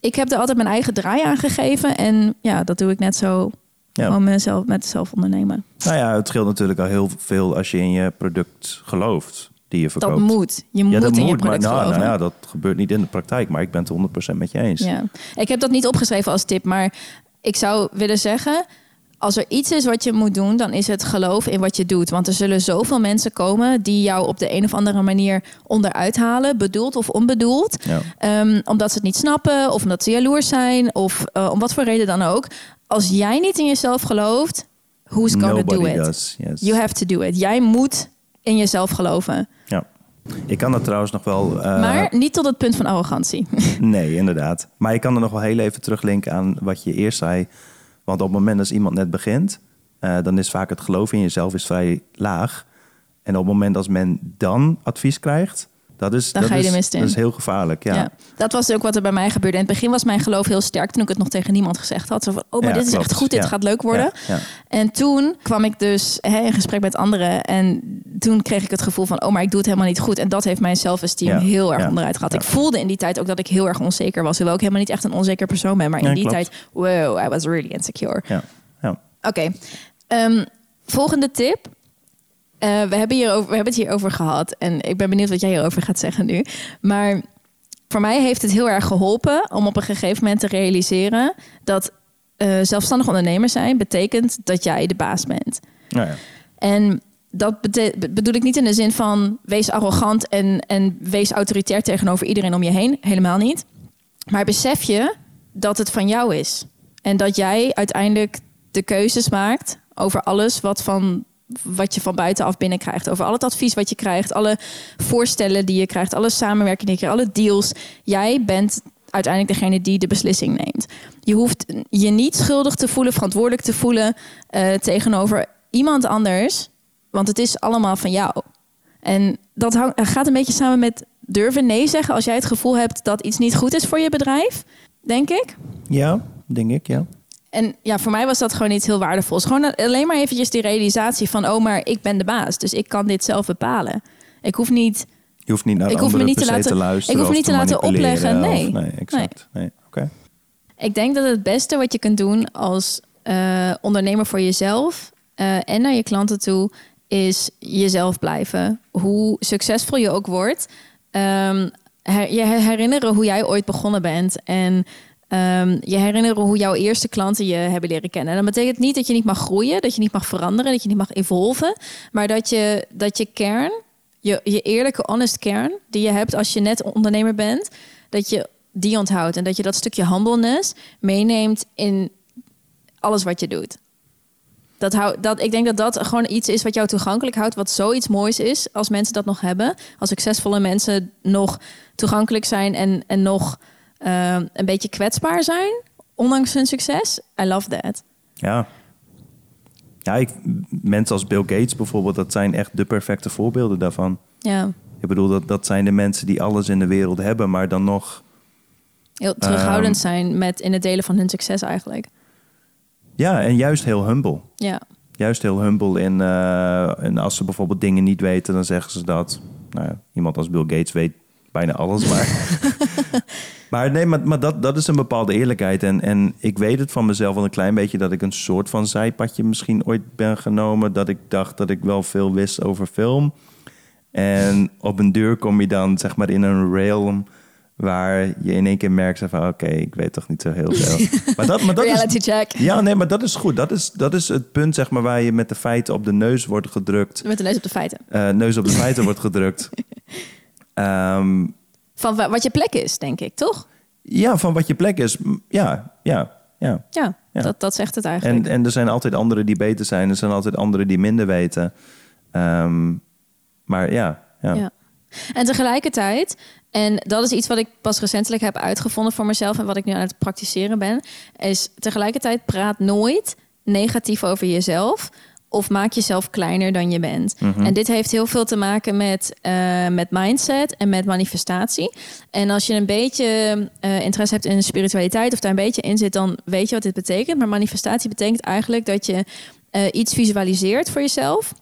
ik heb er altijd mijn eigen draai aan gegeven. En ja, dat doe ik net zo Ja. gewoon mezelf, met zelf ondernemen. Nou ja, het scheelt natuurlijk al heel veel als je in je product gelooft die je verkoopt. Dat moet. Je moet ja, dat in je moet, maar product nou, geloven. nou ja, dat gebeurt niet in de praktijk, maar ik ben het 100% met je eens. Ja. Ik heb dat niet opgeschreven als tip, maar ik zou willen zeggen... Als er iets is wat je moet doen, dan is het geloof in wat je doet. Want er zullen zoveel mensen komen die jou op de een of andere manier onderuit halen, bedoeld of onbedoeld. Ja. Ehm, omdat ze het niet snappen, of omdat ze jaloers zijn, of eh, om wat voor reden dan ook. Als jij niet in jezelf gelooft, who's gonna do Nobody it? does, yes. You have to do it. Jij moet in jezelf geloven. Ja. Ik kan dat trouwens nog wel... eh, maar niet tot het punt van arrogantie. Nee, inderdaad. Maar je kan er nog wel heel even teruglinken aan wat je eerst zei. Want op het moment dat iemand net begint... eh, dan is vaak het geloof in jezelf is vrij laag. En op het moment als men dan advies krijgt... Dat is, Dan dat ga je de is, mist in. Dat is heel gevaarlijk, ja. Ja. dat was ook wat er bij mij gebeurde. In het begin was mijn geloof heel sterk toen ik het nog tegen niemand gezegd had. Zo van, oh, maar Ja, dit is echt goed, dit Ja. gaat leuk worden. En toen kwam ik dus hè, in gesprek met anderen. En toen kreeg ik het gevoel van, oh, maar ik doe het helemaal niet goed. En dat heeft mijn zelfesteem heel erg onderuit gehad. Ik voelde in die tijd ook dat ik heel erg onzeker was. Hoewel ik helemaal niet echt een onzeker persoon ben. Maar in die klopt. tijd, wow, I was really insecure. ja, ja. Oké, Ehm, volgende tip. Eh, we, hebben hier over, we hebben het hier over gehad. En ik ben benieuwd wat jij hierover gaat zeggen nu. Maar voor mij heeft het heel erg geholpen om op een gegeven moment te realiseren dat eh, zelfstandig ondernemer zijn betekent dat jij de baas bent. Nou ja. En dat bedoel ik niet in de zin van wees arrogant en, en wees autoritair tegenover iedereen om je heen. Helemaal niet. Maar besef je dat het van jou is. En dat jij uiteindelijk de keuzes maakt over alles wat, van, wat je van buitenaf binnenkrijgt. Over al het advies wat je krijgt, alle voorstellen die je krijgt, alle samenwerking die je krijgt, alle deals. Jij bent uiteindelijk degene die de beslissing neemt. Je hoeft je niet schuldig te voelen, verantwoordelijk te voelen eh, tegenover iemand anders. Want het is allemaal van jou. En dat hang- gaat een beetje samen met durven nee zeggen als jij het gevoel hebt dat iets niet goed is voor je bedrijf, denk ik. ja, denk ik, ja. En ja, voor mij was dat gewoon iets heel waardevols. Gewoon alleen maar eventjes die realisatie van, oh, maar ik ben de baas, dus ik kan dit zelf bepalen. Ik hoef niet. Je hoeft niet naar Ik hoef me niet te laten- luisteren ik hoef me niet te laten opleggen, of- nee. nee, exact. Nee. Oké. Ik denk dat het beste wat je kunt doen als eh, ondernemer voor jezelf eh, en naar je klanten toe, is jezelf blijven. Hoe succesvol je ook wordt, ehm, her- je herinneren hoe jij ooit begonnen bent en ehm, je herinneren hoe jouw eerste klanten je hebben leren kennen. En dat betekent niet dat je niet mag groeien, dat je niet mag veranderen, dat je niet mag evolven, maar dat je, dat je kern, je, je eerlijke, honest kern die je hebt als je net ondernemer bent, dat je die onthoudt en dat je dat stukje humbleness meeneemt in alles wat je doet. Dat hou, dat, ik denk dat dat gewoon iets is wat jou toegankelijk houdt, wat zoiets moois is als mensen dat nog hebben. Als succesvolle mensen nog toegankelijk zijn en, en nog eh, een beetje kwetsbaar zijn, ondanks hun succes. I love that. Ja. Ja, ik, mensen als Bill Gates bijvoorbeeld, dat zijn echt de perfecte voorbeelden daarvan. Ja, Ik bedoel, dat, dat zijn de mensen die alles in de wereld hebben, maar dan nog... heel terughoudend Ehm. zijn met in het delen van hun succes eigenlijk. Ja, en juist heel humble. Ja, Juist heel humble in... eh, en als ze bijvoorbeeld dingen niet weten, dan zeggen ze dat. Nou ja, iemand als Bill Gates weet bijna alles, maar... maar nee, maar, maar dat, dat is een bepaalde eerlijkheid. En, en ik weet het van mezelf wel een klein beetje... dat ik een soort van zijpadje misschien ooit ben genomen... dat ik dacht dat ik wel veel wist over film... En op een deur kom je dan zeg maar in een realm waar je in één keer merkt van oké, ik weet toch niet zo heel veel. maar dat, maar dat is, reality check. ja, nee, maar dat is goed. Dat is, dat is het punt zeg maar waar je met de feiten op de neus wordt gedrukt. Met de neus op de feiten. eh, neus op de feiten wordt gedrukt. Ehm, Van wa- wat je plek is, denk ik, toch? ja, van wat je plek is. Ja, ja. Ja, Ja. Dat, dat zegt het eigenlijk. En, en er zijn altijd anderen die beter zijn. Er zijn altijd anderen die minder weten. Ehm, maar ja, ja. Ja. En tegelijkertijd, en dat is iets wat ik pas recentelijk heb uitgevonden voor mezelf en wat ik nu aan het praktiseren ben, is tegelijkertijd praat nooit negatief over jezelf of maak jezelf kleiner dan je bent. En dit heeft heel veel te maken met, eh, met mindset en met manifestatie. En als je een beetje eh, interesse hebt in spiritualiteit of daar een beetje in zit, dan weet je wat dit betekent. Maar manifestatie betekent eigenlijk dat je eh, iets visualiseert voor jezelf.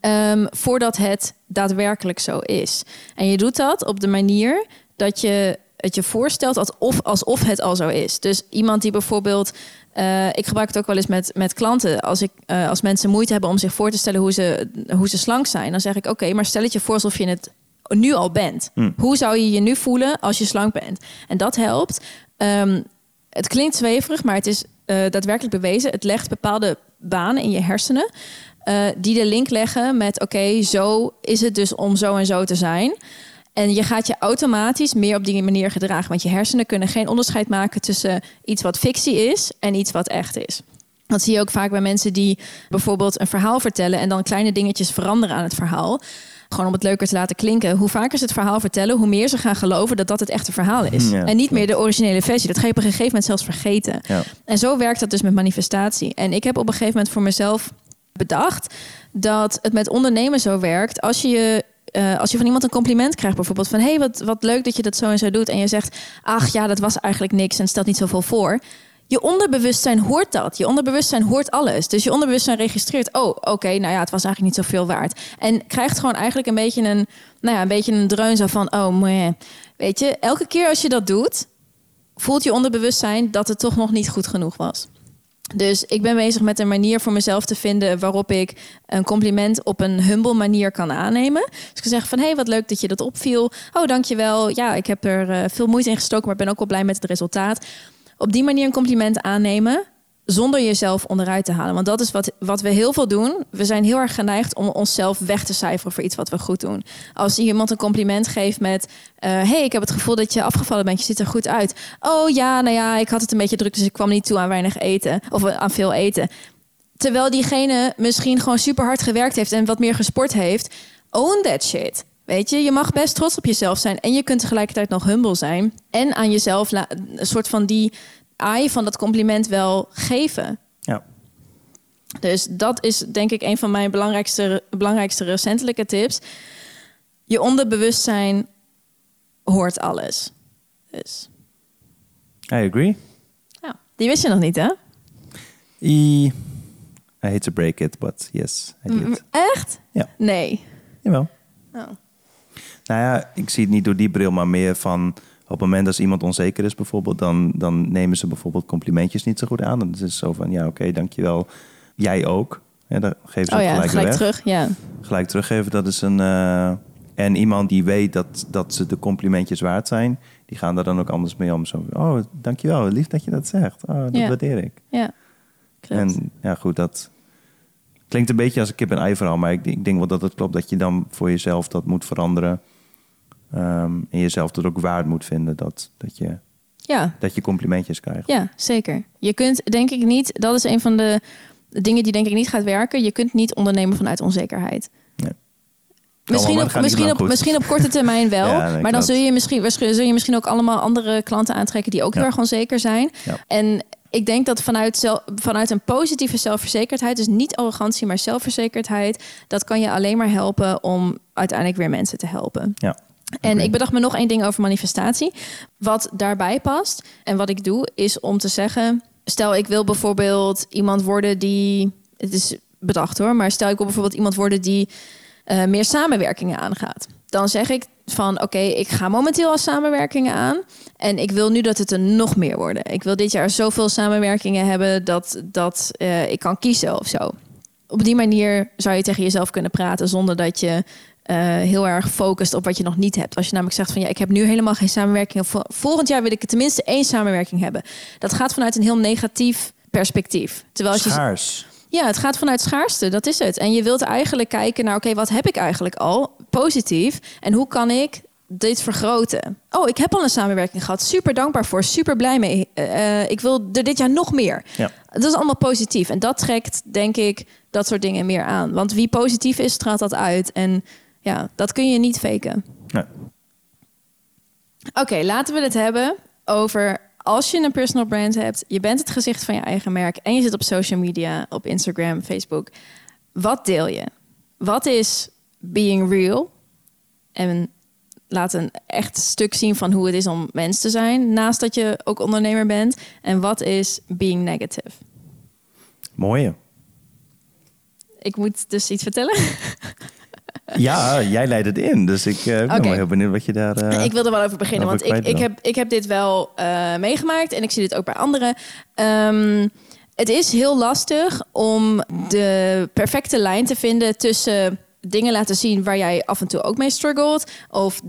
ehm, voordat het daadwerkelijk zo is. En je doet dat op de manier dat je het je voorstelt alsof, alsof het al zo is. Dus iemand die bijvoorbeeld eh, ik gebruik het ook wel eens met, met klanten. Als, ik, eh, als mensen moeite hebben om zich voor te stellen hoe ze, hoe ze slank zijn, dan zeg ik: Oké, maar stel het je voor alsof je het nu al bent. Hoe zou je je nu voelen als je slank bent? En dat helpt. Ehm, het klinkt zweverig, maar het is eh, daadwerkelijk bewezen. Het legt bepaalde banen in je hersenen. die de link leggen met: Oké, zo is het dus om zo en zo te zijn. En je gaat je automatisch meer op die manier gedragen. Want je hersenen kunnen geen onderscheid maken tussen iets wat fictie is en iets wat echt is. Dat zie je ook vaak bij mensen die bijvoorbeeld een verhaal vertellen en dan kleine dingetjes veranderen aan het verhaal. Gewoon om het leuker te laten klinken. Hoe vaker ze het verhaal vertellen, hoe meer ze gaan geloven dat dat het echte verhaal is. Ja, en niet meer de originele versie. Dat ga je op een gegeven moment zelfs vergeten. Ja. En zo werkt dat dus met manifestatie. En ik heb op een gegeven moment voor mezelf bedacht dat het met ondernemen zo werkt. Als je je eh, als je van iemand een compliment krijgt, bijvoorbeeld van hey, wat, wat leuk dat je dat zo en zo doet. En je zegt, ach ja, dat was eigenlijk niks en stelt niet zoveel voor. Je onderbewustzijn hoort dat. Je onderbewustzijn hoort alles. Dus je onderbewustzijn registreert, oh, oké, nou ja, het was eigenlijk niet zoveel waard. En krijgt gewoon eigenlijk een beetje een, nou ja, een beetje een dreun zo van, oh, meh. weet je, elke keer als je dat doet, voelt je onderbewustzijn dat het toch nog niet goed genoeg was. Dus ik ben bezig met een manier voor mezelf te vinden waarop ik een compliment op een humble manier kan aannemen. Dus ik kan zeggen van, hé, hey, wat leuk dat je dat opviel. Oh, dankjewel. Ja, ik heb er eh, veel moeite in gestoken, maar ben ook wel blij met het resultaat. Op die manier een compliment aannemen zonder jezelf onderuit te halen. Want dat is wat, wat we heel veel doen. We zijn heel erg geneigd om onszelf weg te cijferen voor iets wat we goed doen. Als iemand een compliment geeft met... eh, hey, ik heb het gevoel dat je afgevallen bent. Je ziet er goed uit. Oh ja, nou ja, ik had het een beetje druk... dus ik kwam niet toe aan weinig eten. Of aan veel eten. Terwijl diegene misschien gewoon super hard gewerkt heeft... en wat meer gesport heeft. Own that shit. Weet je, je mag best trots op jezelf zijn. En je kunt tegelijkertijd nog humble zijn. En aan jezelf een soort van die aai van dat compliment wel geven. Ja. Dus dat is denk ik een van mijn belangrijkste, belangrijkste recentelijke tips. Je onderbewustzijn hoort alles. Dus I agree. ja, die wist je nog niet, hè? I, I hate to break it, but yes, I did. Echt? Ja. Nee. Jawel. Oh. Nou ja, ik zie het niet door die bril, maar meer van... op het moment dat iemand onzeker is bijvoorbeeld... dan, dan nemen ze bijvoorbeeld complimentjes niet zo goed aan. Dan is het zo van, ja, oké, dankjewel. Jij ook. Ja, dan geven ze Oh ja, gelijk, terug. Ja. Gelijk teruggeven, dat is een... eh, en iemand die weet dat, dat ze de complimentjes waard zijn... die gaan daar dan ook anders mee om. Zo, oh, dankjewel, lief dat je dat zegt. Oh, dat Ja. waardeer ik. ja. Klopt. En ja, goed, dat klinkt een beetje als een kip en ei verhaal, maar ik, ik denk wel dat het klopt dat je dan voor jezelf dat moet veranderen. Ehm, en jezelf dat ook waard moet vinden dat, dat, je, ja. dat je complimentjes krijgt. Ja, zeker. Je kunt denk ik niet, dat is een van de dingen die denk ik niet gaat werken. Je kunt niet ondernemen vanuit onzekerheid. Nee. Misschien, op, misschien, op, misschien op korte termijn wel. Ja, nee, maar dan zul je, misschien, zul je misschien ook allemaal andere klanten aantrekken die ook heel erg onzeker zijn. Ja. En ik denk dat vanuit, vanuit een positieve zelfverzekerdheid, dus niet arrogantie, maar zelfverzekerdheid, dat kan je alleen maar helpen om uiteindelijk weer mensen te helpen. Ja. En ik bedacht me nog één ding over manifestatie. Wat daarbij past en wat ik doe, is om te zeggen: stel ik wil bijvoorbeeld iemand worden die. Het is bedacht hoor, maar stel ik wil bijvoorbeeld iemand worden die eh, meer samenwerkingen aangaat. Dan zeg ik van oké, ik ga momenteel al samenwerkingen aan. En ik wil nu dat het er nog meer worden. Ik wil dit jaar zoveel samenwerkingen hebben dat, dat eh, ik kan kiezen of zo. Op die manier zou je tegen jezelf kunnen praten zonder dat je heel erg focust op wat je nog niet hebt. Als je namelijk zegt van ja, ik heb nu helemaal geen samenwerking. Vol- Volgend jaar wil ik tenminste één samenwerking hebben. Dat gaat vanuit een heel negatief perspectief. Terwijl als je Schaars. ja, het gaat vanuit schaarste, dat is het. En je wilt eigenlijk kijken naar, oké, wat heb ik eigenlijk al positief en hoe kan ik dit vergroten? Oh, ik heb al een samenwerking gehad, super dankbaar voor, super blij mee. Eh, eh, ik wil er dit jaar nog meer. Ja. Dat is allemaal positief en dat trekt, denk ik, dat soort dingen meer aan. Want wie positief is, straalt dat uit en ja, dat kun je niet faken. Nee. Oké, laten we het hebben over als je een personal brand hebt, je bent het gezicht van je eigen merk en je zit op social media, op Instagram, Facebook. Wat deel je? Wat is being real? En laat een echt stuk zien van hoe het is om mens te zijn, naast dat je ook ondernemer bent. En wat is being negative? Mooie. Ik moet dus iets vertellen. Ja, jij leidt het in. Dus ik eh, ben wel heel benieuwd wat je daar... eh, ik wil er wel over beginnen, want ik, ik, heb, ik heb dit wel eh, meegemaakt en ik zie dit ook bij anderen. Ehm, het is heel lastig om de perfecte lijn te vinden tussen dingen laten zien waar jij af en toe ook mee struggelt, of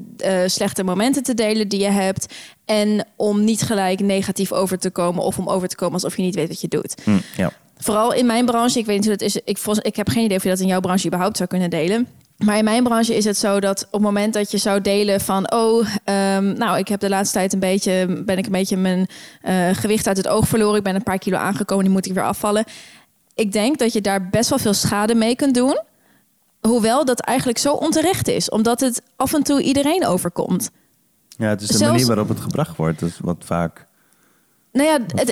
slechte momenten te delen die je hebt, en om niet gelijk negatief over te komen of om over te komen alsof je niet weet wat je doet. hm, ja. Vooral in mijn branche, ik weet niet hoe dat is. Ik, volgens- ik heb geen idee of je dat in jouw branche überhaupt zou kunnen delen. Maar in mijn branche is het zo dat op het moment dat je zou delen van... oh, ehm, nou, ik heb de laatste tijd een beetje... ben ik een beetje mijn eh, gewicht uit het oog verloren. Ik ben een paar kilo aangekomen, die moet ik weer afvallen. Ik denk dat je daar best wel veel schade mee kunt doen. Hoewel dat eigenlijk zo onterecht is. Omdat het af en toe iedereen overkomt. ja, het is de Zelfs- manier waarop het gebracht wordt. Dat is wat vaak... Nou ja, het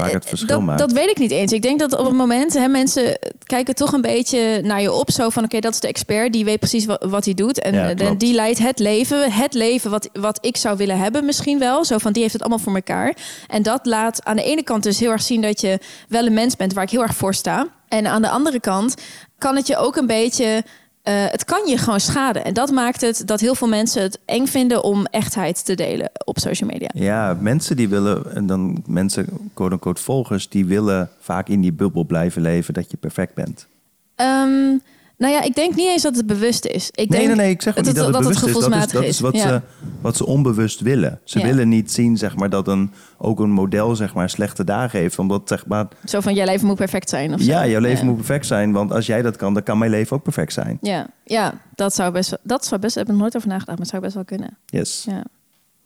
dat, dat weet ik niet eens. Ik denk dat op het moment, hè, mensen kijken toch een beetje naar je op. Zo van, oké, dat is de expert, die weet precies wat, wat hij doet. En Ja, eh, die leidt het leven, het leven wat, wat ik zou willen hebben misschien wel. Zo van, die heeft het allemaal voor elkaar. En dat laat aan de ene kant dus heel erg zien dat je wel een mens bent waar ik heel erg voor sta. En aan de andere kant kan het je ook een beetje... eh, het kan je gewoon schaden. En dat maakt het dat heel veel mensen het eng vinden om echtheid te delen op social media. Ja, mensen die willen... En dan mensen, quote-unquote volgers... die willen vaak in die bubbel blijven leven... dat je perfect bent. Ehm, nou ja, ik denk niet eens dat het bewust is. Ik Nee, denk nee, nee, ik zeg dat niet dat het het- bewust is. Dat is, dat is wat, Ja. ze, wat ze onbewust willen. Ze Ja. willen niet zien zeg maar, dat een, ook een model zeg maar, slechte dagen heeft. Omdat zeg maar, Zo van, je leven moet perfect zijn of zo. ja, jouw leven ja. moet perfect zijn. Want als jij dat kan, dan kan mijn leven ook perfect zijn. Ja, ja dat zou best wel... Dat zou best... Daar heb ik nooit over nagedacht, maar het zou best wel kunnen. Yes. Ja.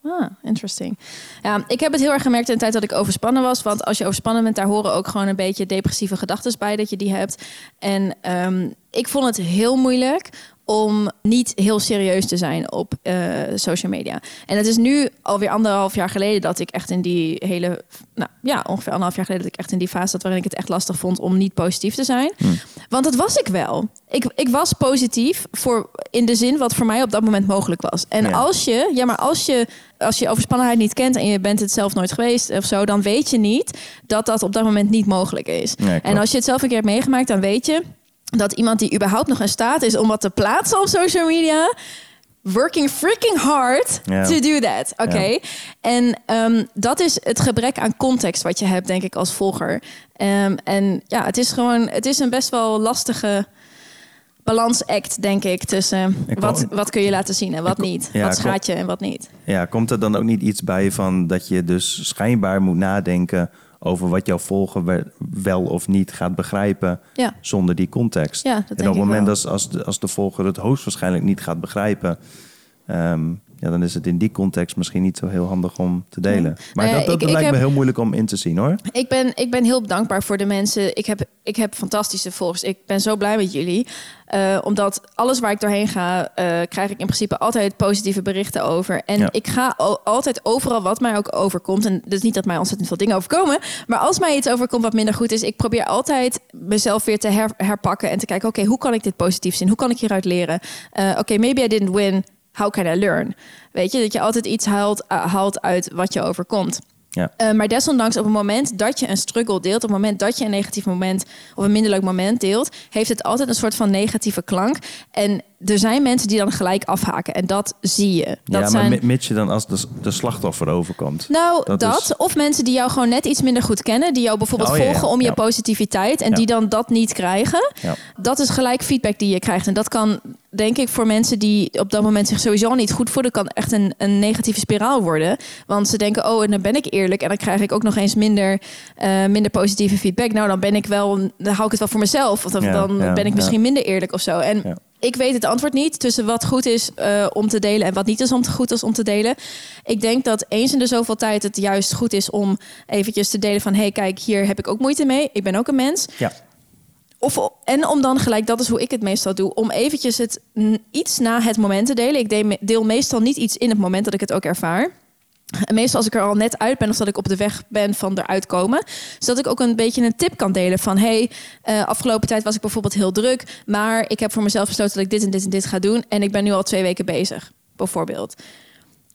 Ah, interesting. Ja, ik heb het heel erg gemerkt in de tijd dat ik overspannen was. Want als je overspannen bent, daar horen ook gewoon een beetje depressieve gedachten bij dat je die hebt. En ehm, ik vond het heel moeilijk om niet heel serieus te zijn op eh, social media. En het is nu alweer anderhalf jaar geleden dat ik echt in die hele, nou ja, ongeveer anderhalf jaar geleden dat ik echt in die fase zat waarin ik het echt lastig vond om niet positief te zijn. Want dat was ik wel. Ik, ik was positief voor in de zin wat voor mij op dat moment mogelijk was. En Ja. als je, ja, maar als je, als je overspannenheid niet kent en je bent het zelf nooit geweest of zo, dan weet je niet dat dat op dat moment niet mogelijk is. Nee, en als je het zelf een keer hebt meegemaakt, dan weet je dat iemand die überhaupt nog in staat is om wat te plaatsen op social media. Working freaking hard to do that. Oké. Ja. En ehm, dat is het gebrek aan context wat je hebt, denk ik, als volger. Ehm, en ja, het is gewoon, het is een best wel lastige balansact, denk ik, tussen Ik wat, wat kun je laten zien en wat Ik- niet. ja, wat schaadt je en wat niet. Ja, komt er dan ook niet iets bij van dat je dus schijnbaar moet nadenken over wat jouw volger we- wel of niet gaat begrijpen Ja. zonder die context? Ja, dat en op het moment als, als, de, als de volger het hoogstwaarschijnlijk niet gaat begrijpen, ehm, ja, dan is het in die context misschien niet zo heel handig om te delen. Maar dat, dat ik- ik lijkt me heel moeilijk om in te zien hoor. Ik ben, ik ben heel dankbaar voor de mensen. Ik heb, ik heb fantastische volgers. Ik ben zo blij met jullie. Eh, omdat alles waar ik doorheen ga, eh, krijg ik in principe altijd positieve berichten over. En Ja. ik ga altijd overal wat mij ook overkomt. En dus niet dat mij ontzettend veel dingen overkomen. Maar als mij iets overkomt wat minder goed is, ik probeer altijd mezelf weer te her- herpakken en te kijken: oké, hoe kan ik dit positief zien? Hoe kan ik hieruit leren? Eh, oké, maybe I didn't win. How can I learn? Weet je, dat je altijd iets haalt, uh, haalt uit wat je overkomt. Ja. Uh, maar desondanks, op het moment dat je een struggle deelt, op het moment dat je een negatief moment of een minder leuk moment deelt, heeft het altijd een soort van negatieve klank. En er zijn mensen die dan gelijk afhaken. En dat zie je. Dat ja, maar zijn... mi- mits je dan als de, de slachtoffer overkomt. Nou, Dat dat. is- Of mensen die jou gewoon net iets minder goed kennen. Die jou bijvoorbeeld Oh, ja, ja, volgen om je positiviteit. En die dan dat niet krijgen. Dat is gelijk feedback die je krijgt. En dat kan, denk ik, voor mensen die op dat moment zich sowieso niet goed voelen... kan echt een, een negatieve spiraal worden. Want ze denken, oh, en dan ben ik eerlijk. En dan krijg ik ook nog eens minder, eh, minder positieve feedback. Nou, dan ben ik wel, dan hou ik het wel voor mezelf. Of dan, Ja, dan ja, ben ik ja. misschien minder eerlijk of zo. En ik weet het antwoord niet tussen wat goed is eh, om te delen en wat niet is om te goed is om te delen. Ik denk dat eens in de zoveel tijd het juist goed is om eventjes te delen van... hé, hey, kijk, hier heb ik ook moeite mee. Ik ben ook een mens. Ja. Of, en om dan gelijk, dat is hoe ik het meestal doe, om eventjes het iets na het moment te delen. Ik deel, meestal niet iets in het moment dat ik het ook ervaar. En meestal als ik er al net uit ben of dat ik op de weg ben van eruit komen. Zodat ik ook een beetje een tip kan delen van... hey, eh, afgelopen tijd was ik bijvoorbeeld heel druk... maar ik heb voor mezelf besloten dat ik dit en dit en dit ga doen... en ik ben nu al twee weken bezig, bijvoorbeeld.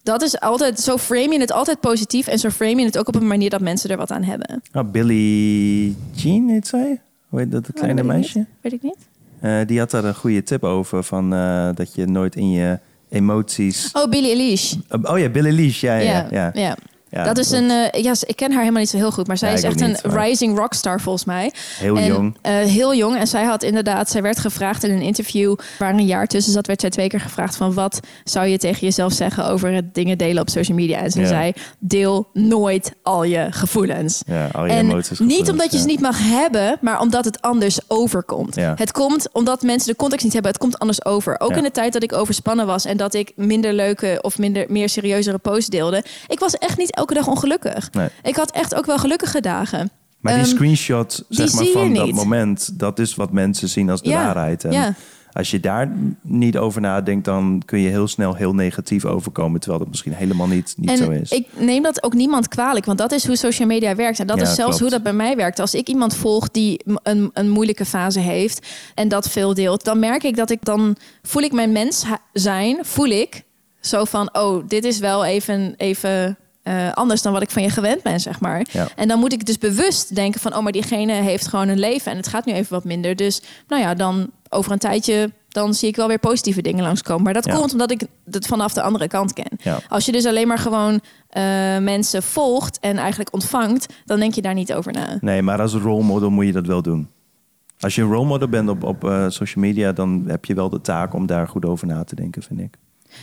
Dat is altijd, zo frame je het altijd positief... en zo frame je het ook op een manier dat mensen er wat aan hebben. Oh, Billie Jean heet zij? Hoe heet dat, het Oh, kleine dat weet ik meisje? Weet ik niet. Eh, die had daar een goede tip over. Van, eh, dat je nooit in je emoties... Oh, Billie Eilish. Oh ja, Billie Eilish. Ja, ja, ja. ja. Ja, dat is een, eh, ja, ik ken haar helemaal niet zo heel goed, maar zij Ja, is echt een niet, maar- rising rockstar volgens mij. Heel En, jong. eh, heel jong. En zij had inderdaad, zij werd gevraagd in een interview waar een jaar tussen zat, werd zij twee keer gevraagd van wat zou je tegen jezelf zeggen over het dingen delen op social media. En ze Ja. zei, deel nooit al je gevoelens. Ja, al je en emoties. niet gevoelens, omdat je ze niet mag hebben, maar omdat het anders overkomt. Het komt omdat mensen de context niet hebben, het komt anders over. Ook in de tijd dat ik overspannen was en dat ik minder leuke of minder, meer serieuzere posts deelde. Ik was echt niet elke dag ongelukkig. Nee. Ik had echt ook wel gelukkige dagen. Maar die Ehm, screenshot zeg maar, van dat moment, dat is wat mensen zien als de Ja, waarheid. En ja. als je daar niet over nadenkt, dan kun je heel snel heel negatief overkomen. Terwijl dat misschien helemaal niet, niet en zo is. ik neem dat ook niemand kwalijk, want dat is hoe social media werkt. En dat Ja, is zelfs klopt. hoe dat bij mij werkt. Als ik iemand volg die een, een moeilijke fase heeft en dat veel deelt, dan merk ik dat ik dan voel ik mijn mens zijn, voel ik zo van, oh, dit is wel even, even eh, anders dan wat ik van je gewend ben, zeg maar. Ja. En dan moet ik dus bewust denken van, oh, maar diegene heeft gewoon een leven en het gaat nu even wat minder. Dus nou ja, dan over een tijdje, dan zie ik wel weer positieve dingen langskomen. Maar dat Ja. komt omdat ik het vanaf de andere kant ken. Ja. Als je dus alleen maar gewoon eh, mensen volgt en eigenlijk ontvangt, dan denk je daar niet over na. Nee, maar als role model moet je dat wel doen. Als je een role model bent op, op eh, social media, dan heb je wel de taak om daar goed over na te denken, vind ik.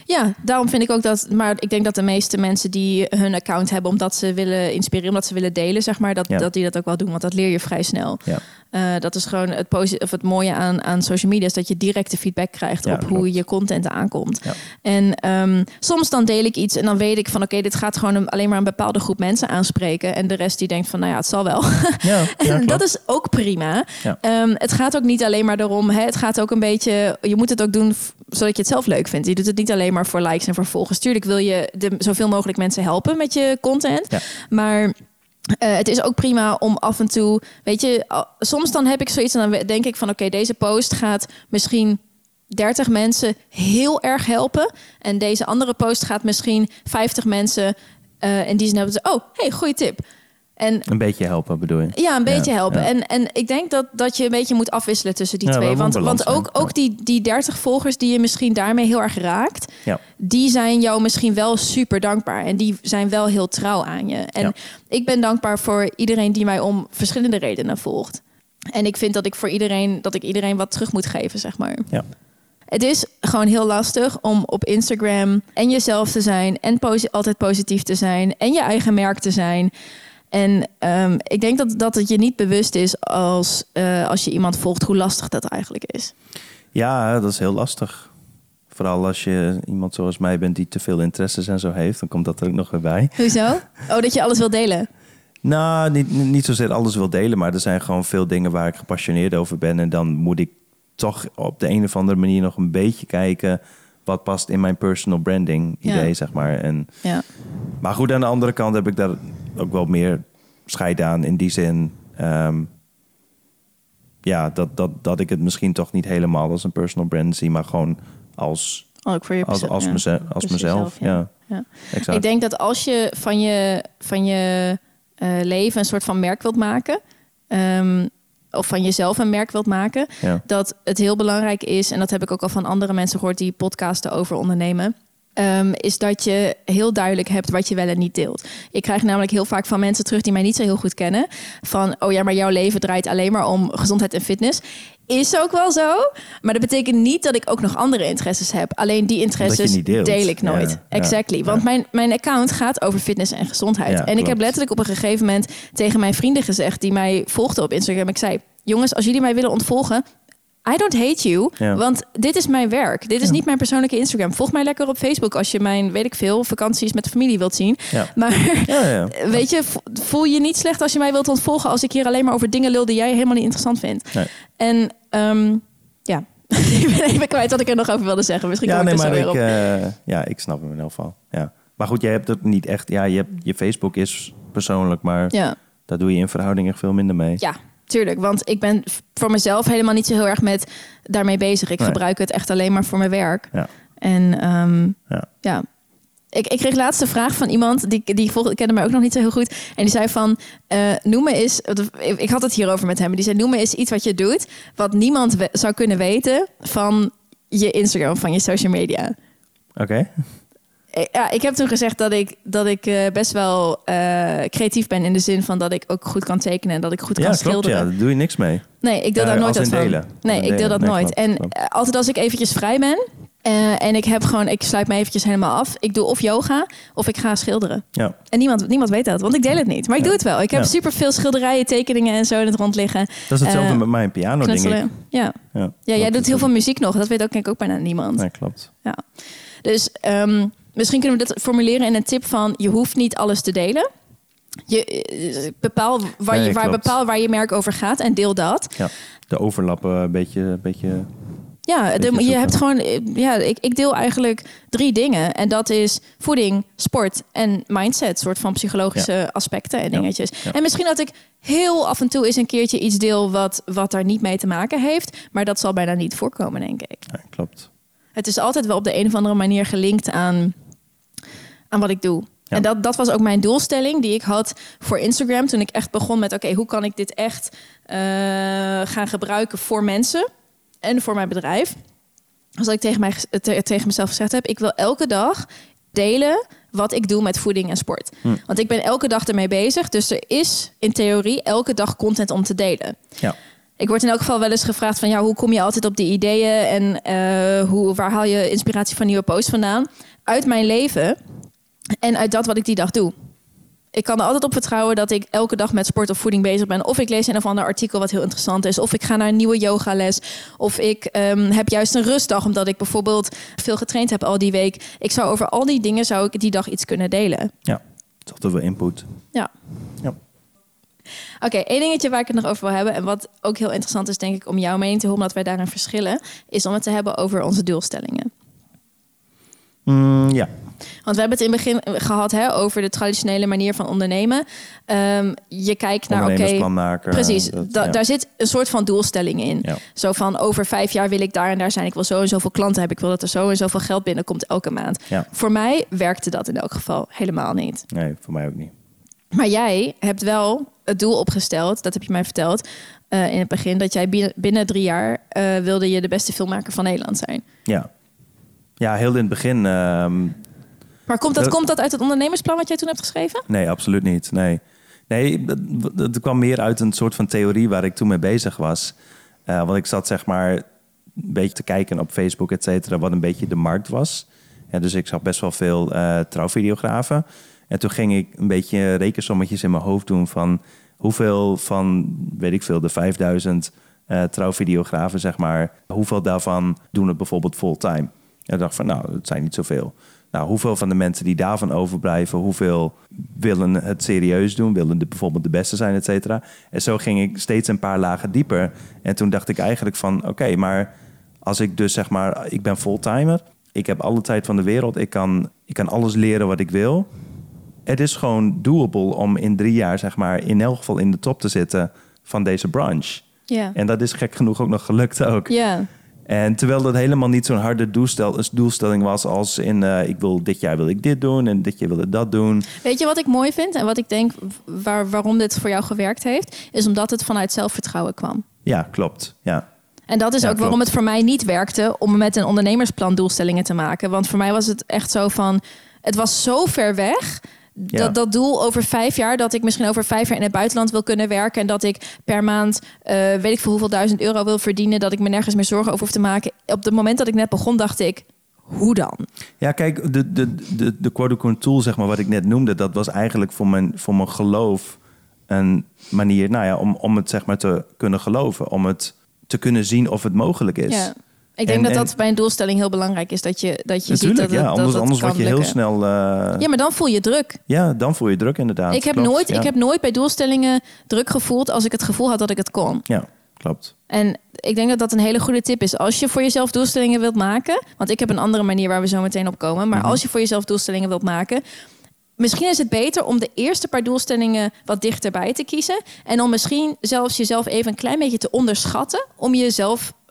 Ja, daarom vind ik ook dat. Maar ik denk dat de meeste mensen die hun account hebben omdat ze willen inspireren, omdat ze willen delen, zeg maar, dat, Ja. dat die dat ook wel doen. Want dat leer je vrij snel. Ja. Eh, dat is gewoon het, of het mooie aan, aan social media, is dat je directe feedback krijgt Ja, op hoe je content aankomt. En ehm, soms dan deel ik iets en dan weet ik van oké, dit gaat gewoon een- alleen maar een bepaalde groep mensen aanspreken. En de rest die denkt van nou ja, het zal wel. En dat is ook prima. Ehm, het gaat ook niet alleen maar erom. Hè, het gaat ook een beetje. Je moet het ook doen zodat je het zelf leuk vindt. Je doet het niet alleen maar voor likes en voor volgers. Tuurlijk wil je de, zoveel mogelijk mensen helpen met je content. Ja. Maar. eh, het is ook prima om af en toe, weet je, soms dan heb ik zoiets en dan denk ik van, oké, deze post gaat misschien 30 mensen heel erg helpen en deze andere post gaat misschien 50 mensen eh in die zin hebben ze, oh, hey, goede tip. En Een beetje helpen, bedoel je? ja, een beetje Ja, helpen. ja. En, en ik denk dat, dat je een beetje moet afwisselen tussen die Ja, twee. Want, want ook, ook die, die 30 volgers die je misschien daarmee heel erg raakt, Ja. die zijn jou misschien wel super dankbaar. En die zijn wel heel trouw aan je. En ik ben dankbaar voor iedereen die mij om verschillende redenen volgt. En ik vind dat ik voor iedereen, dat ik iedereen wat terug moet geven, zeg maar. Ja. Het is gewoon heel lastig om op Instagram en jezelf te zijn en altijd positief te zijn en je eigen merk te zijn. En ehm, ik denk dat, dat het je niet bewust is als, eh, als je iemand volgt hoe lastig dat eigenlijk is. Ja, dat is heel lastig. Vooral als je iemand zoals mij bent die te veel interesses en zo heeft, dan komt dat er ook nog weer bij. Hoezo? Oh, dat je alles wil delen. Nou, niet, niet zozeer alles wil delen, maar er zijn gewoon veel dingen waar ik gepassioneerd over ben. En dan moet ik toch op de een of andere manier nog een beetje kijken wat past in mijn personal branding idee, Ja. zeg maar. En, Ja. maar goed, aan de andere kant heb ik daar ook wel meer scheid aan in die zin. ehm, ja, dat, dat, dat ik het misschien toch niet helemaal als een personal brand zie, maar gewoon als, Ook voor je als, als, ja. meze- als mezelf. jezelf, ja. Ik denk dat als je van je, van je eh, leven een soort van merk wilt maken, ehm, of van jezelf een merk wilt maken, ja. dat het heel belangrijk is, en dat heb ik ook al van andere mensen gehoord die podcasten over ondernemen. Ehm, is dat je heel duidelijk hebt wat je wel en niet deelt. Ik krijg namelijk heel vaak van mensen terug die mij niet zo heel goed kennen. Van, oh ja, maar jouw leven draait alleen maar om gezondheid en fitness. Is ook wel zo. Maar dat betekent niet dat ik ook nog andere interesses heb. Alleen die interesses deel ik nooit. Ja, exactly. ja. Want mijn, mijn account gaat over fitness en gezondheid. En ik heb letterlijk op een gegeven moment tegen mijn vrienden gezegd... die mij volgden op Instagram. Ik zei, jongens, als jullie mij willen ontvolgen I don't hate you, Ja. want dit is mijn werk. Dit is Ja. niet mijn persoonlijke Instagram. Volg mij lekker op Facebook als je mijn, weet ik veel, vakanties met de familie wilt zien. Ja. Maar Ja, ja. weet je, vo- voel je niet slecht als je mij wilt ontvolgen als ik hier alleen maar over dingen lul die jij helemaal niet interessant vindt. Nee. En ehm, ja, ik ben even kwijt wat ik er nog over wilde zeggen. Misschien Ja, kom nee, ik er maar zo weer ik, op. eh, ja, ik snap hem in elk geval. Ja. Maar goed, jij hebt het niet echt... Ja, je, hebt, je Facebook is persoonlijk, maar Ja. daar doe je in verhouding echt veel minder mee. Ja, tuurlijk. Want ik ben voor mezelf helemaal niet zo heel erg met daarmee bezig. Ik Nee. gebruik het echt alleen maar voor mijn werk. Ja. En ehm, Ja. ja. Ik, ik kreeg laatst een vraag van iemand die, die volgde, kende mij ook nog niet zo heel goed. En die zei van, eh, noem me eens, ik had het hierover met hem. Die zei, noem me eens iets wat je doet, wat niemand zou kunnen weten van je Instagram, van je social media. Oké. Ja, ik heb toen gezegd dat ik, dat ik eh, best wel eh, creatief ben in de zin van dat ik ook goed kan tekenen en dat ik goed Ja, kan klopt. schilderen. Ja, daar doe je niks mee. Nee, ik deel daar nooit in van. delen. Nee, ik deel dat. Nee, nooit. klopt, en klopt. eh, altijd als ik eventjes vrij ben eh, en ik heb gewoon, ik sluit me eventjes helemaal af. Ik doe of yoga of ik ga schilderen. Ja. En niemand, niemand weet dat, want ik deel het niet. Maar ik Ja. doe het wel. Ik heb Ja. superveel schilderijen, tekeningen en zo in het rond liggen. Dat is hetzelfde Eh, met mijn piano, denk ik. Knutselen. Ja. Ja, ja, jij Dat doet heel veel muziek nog. Dat weet ook, denk ik ook bijna niemand. Nee, klopt. Ja. Dus ehm, misschien kunnen we dit formuleren in een tip van... je hoeft niet alles te delen. Je, eh, bepaal, waar, Nee, je, waar, klopt. bepaal waar je merk over gaat en deel dat. Ja. De overlappen een beetje... Een beetje Ja, de- je hebt gewoon... eh, Ja, ik, ik deel eigenlijk drie dingen. En dat is voeding, sport en mindset. soort van psychologische aspecten en dingetjes. Ja. En misschien dat ik heel af en toe eens een keertje iets deel... wat, wat daar niet mee te maken heeft. Maar dat zal bijna niet voorkomen, denk ik. klopt. Het is altijd wel op de een of andere manier gelinkt aan, aan wat ik doe. Ja. En dat, dat was ook mijn doelstelling die ik had voor Instagram. Toen ik echt begon met: oké, hoe kan ik dit echt eh, gaan gebruiken voor mensen en voor mijn bedrijf? Als ik tegen, mij, te- tegen mezelf gezegd heb: ik wil elke dag delen wat ik doe met voeding en sport. Hm. Want ik ben elke dag ermee bezig. Dus er is in theorie elke dag content om te delen. Ja. Ik word in elk geval wel eens gevraagd van ja, hoe kom je altijd op die ideeën en eh, hoe, waar haal je inspiratie van nieuwe posts vandaan? Uit mijn leven en uit dat wat ik die dag doe. Ik kan er altijd op vertrouwen dat ik elke dag met sport of voeding bezig ben. Of ik lees een of ander artikel wat heel interessant is. Of ik ga naar een nieuwe yogales. Of ik ehm, heb juist een rustdag omdat ik bijvoorbeeld veel getraind heb al die week. Ik zou over al die dingen zou ik die dag iets kunnen delen. Ja. Toch te veel input. Ja. Ja. Oké, één dingetje waar ik het nog over wil hebben... en wat ook heel interessant is, denk ik, om jouw mening te horen... omdat wij daarin verschillen... is om het te hebben over onze doelstellingen. Mm, ja. Want we hebben het in het begin gehad hè, over de traditionele manier van ondernemen. Ehm, je kijkt naar, oké... Maken. Precies, dat- da- ja. daar zit een soort van doelstelling in. Ja. Zo van, over vijf jaar wil ik daar en daar zijn. Ik wil zo en zoveel klanten hebben. Ik wil dat er zo en zoveel geld binnenkomt elke maand. Ja. Voor mij werkte dat in elk geval helemaal niet. Nee, voor mij ook niet. Maar jij hebt wel het doel opgesteld, dat heb je mij verteld eh, in het begin, dat jij binnen, binnen drie jaar eh, wilde je de beste filmmaker van Nederland zijn. Ja. Ja, heel in het begin... ehm, Maar komt dat, Dat- komt dat uit het ondernemersplan wat jij toen hebt geschreven? Nee, absoluut niet. Nee, nee dat, kwam meer uit een soort van theorie waar ik toen mee bezig was. Eh, want ik zat zeg maar een beetje te kijken op Facebook, et cetera, wat een beetje de markt was. Ja, dus ik zag best wel veel eh, trouwvideografen. En toen ging ik een beetje rekensommetjes in mijn hoofd doen van hoeveel van, weet ik veel, de 5000 eh trouwvideografen, zeg maar, hoeveel daarvan doen het bijvoorbeeld fulltime? En ik dacht van, nou, dat zijn niet zoveel. Nou, hoeveel van de mensen die daarvan overblijven, hoeveel willen het serieus doen, willen de, bijvoorbeeld de beste zijn, et cetera. En zo ging ik steeds een paar lagen dieper. En toen dacht ik eigenlijk van, oké, maar als ik dus zeg maar, ik ben fulltimer, ik heb alle tijd van de wereld, ik kan, ik kan alles leren wat ik wil. Het is gewoon doable om in drie jaar, zeg maar, in elk geval in de top te zitten van deze branche. Ja. En dat is gek genoeg ook nog gelukt ook. Ja. En terwijl dat helemaal niet zo'n harde doelstel, doelstelling was als in eh, ik wil dit jaar wil ik dit doen en dit jaar wil ik dat doen. Weet je wat ik mooi vind en wat ik denk waar, waarom dit voor jou gewerkt heeft? Is omdat het vanuit zelfvertrouwen kwam. Ja, klopt. Ja. En dat is Ja, ook waarom het voor mij niet werkte om met een ondernemersplan doelstellingen te maken. Want voor mij was het echt zo van, het was zo ver weg. Ja. Dat, dat doel over vijf jaar, dat ik misschien over vijf jaar in het buitenland wil kunnen werken. En dat ik per maand, eh, weet ik veel hoeveel duizend euro wil verdienen. Dat ik me nergens meer zorgen over hoef te maken. Op het moment dat ik net begon, dacht ik, hoe dan? Ja, kijk, de, de, de, de tool, zeg maar, wat ik net noemde, dat was eigenlijk voor mijn, voor mijn geloof een manier, nou ja, om, om het zeg maar te kunnen geloven, om het te kunnen zien of het mogelijk is. Ja. Ik denk En- dat en- dat bij een doelstelling heel belangrijk is. Dat je, dat je Natuurlijk, ziet dat, ja. het, dat Anders, het anders word je heel snel... eh, Ja, maar dan voel je druk. ja, dan voel je druk inderdaad. ik, heb Klopt, nooit, ja. ik heb nooit bij doelstellingen druk gevoeld als ik het gevoel had dat ik het kon. Ja, klopt. En ik denk dat dat een hele goede tip is. Als je voor jezelf doelstellingen wilt maken. Want ik heb een andere manier waar we zo meteen op komen. Maar Mhm. als je voor jezelf doelstellingen wilt maken. Misschien is het beter om de eerste paar doelstellingen wat dichterbij te kiezen. En om misschien zelfs jezelf even een klein beetje te onderschatten. Om je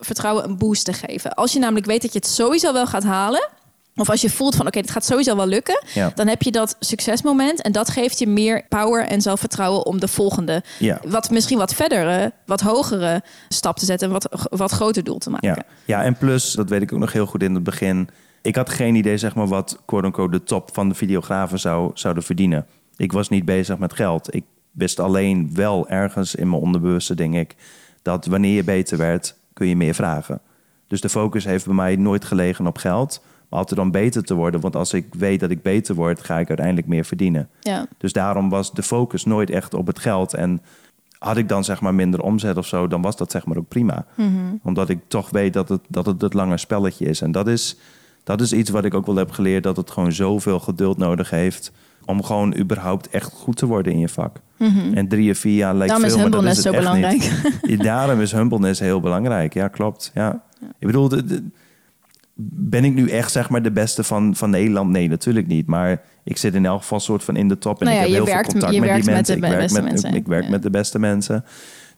zelfvertrouwen een boost te geven. Als je namelijk weet dat je het sowieso wel gaat halen. Of als je voelt van oké, dit gaat sowieso wel lukken. Ja. Dan heb je dat succesmoment. En dat geeft je meer power en zelfvertrouwen om de volgende. Ja. Wat misschien wat verdere, wat hogere stap te zetten. En wat, wat groter doel te maken. Ja. ja, en plus, dat weet ik ook nog heel goed in het begin. Ik had geen idee zeg maar, wat quote-unquote de top van de videografen zou, zouden verdienen. Ik was niet bezig met geld. Ik wist alleen wel ergens in mijn onderbewuste, denk ik, dat wanneer je beter werd, kun je meer vragen. Dus de focus heeft bij mij nooit gelegen op geld, maar altijd om beter te worden. Want als ik weet dat ik beter word, ga ik uiteindelijk meer verdienen. Ja. Dus daarom was de focus nooit echt op het geld. En had ik dan zeg maar minder omzet of zo, dan was dat zeg maar ook prima. Omdat ik toch weet dat het, dat het het lange spelletje is. En dat is, dat is iets wat ik ook wel heb geleerd, dat het gewoon zoveel geduld nodig heeft om gewoon überhaupt echt goed te worden in je vak. En drie of vier jaar lijkt Daarom is veel, maar dat humbleness is zo belangrijk. niet. Ja, Daarom is humbleness heel belangrijk. Ja, klopt. Ja. Ik bedoel, de- de- ben ik nu echt zeg maar de beste van, van Nederland? Nee, natuurlijk niet. Maar ik zit in elk geval soort van in de top. En Nou ik ja, heb je heel werkt- veel contact met die met mensen. de ik werk, met, mensen, ik werk met de beste mensen.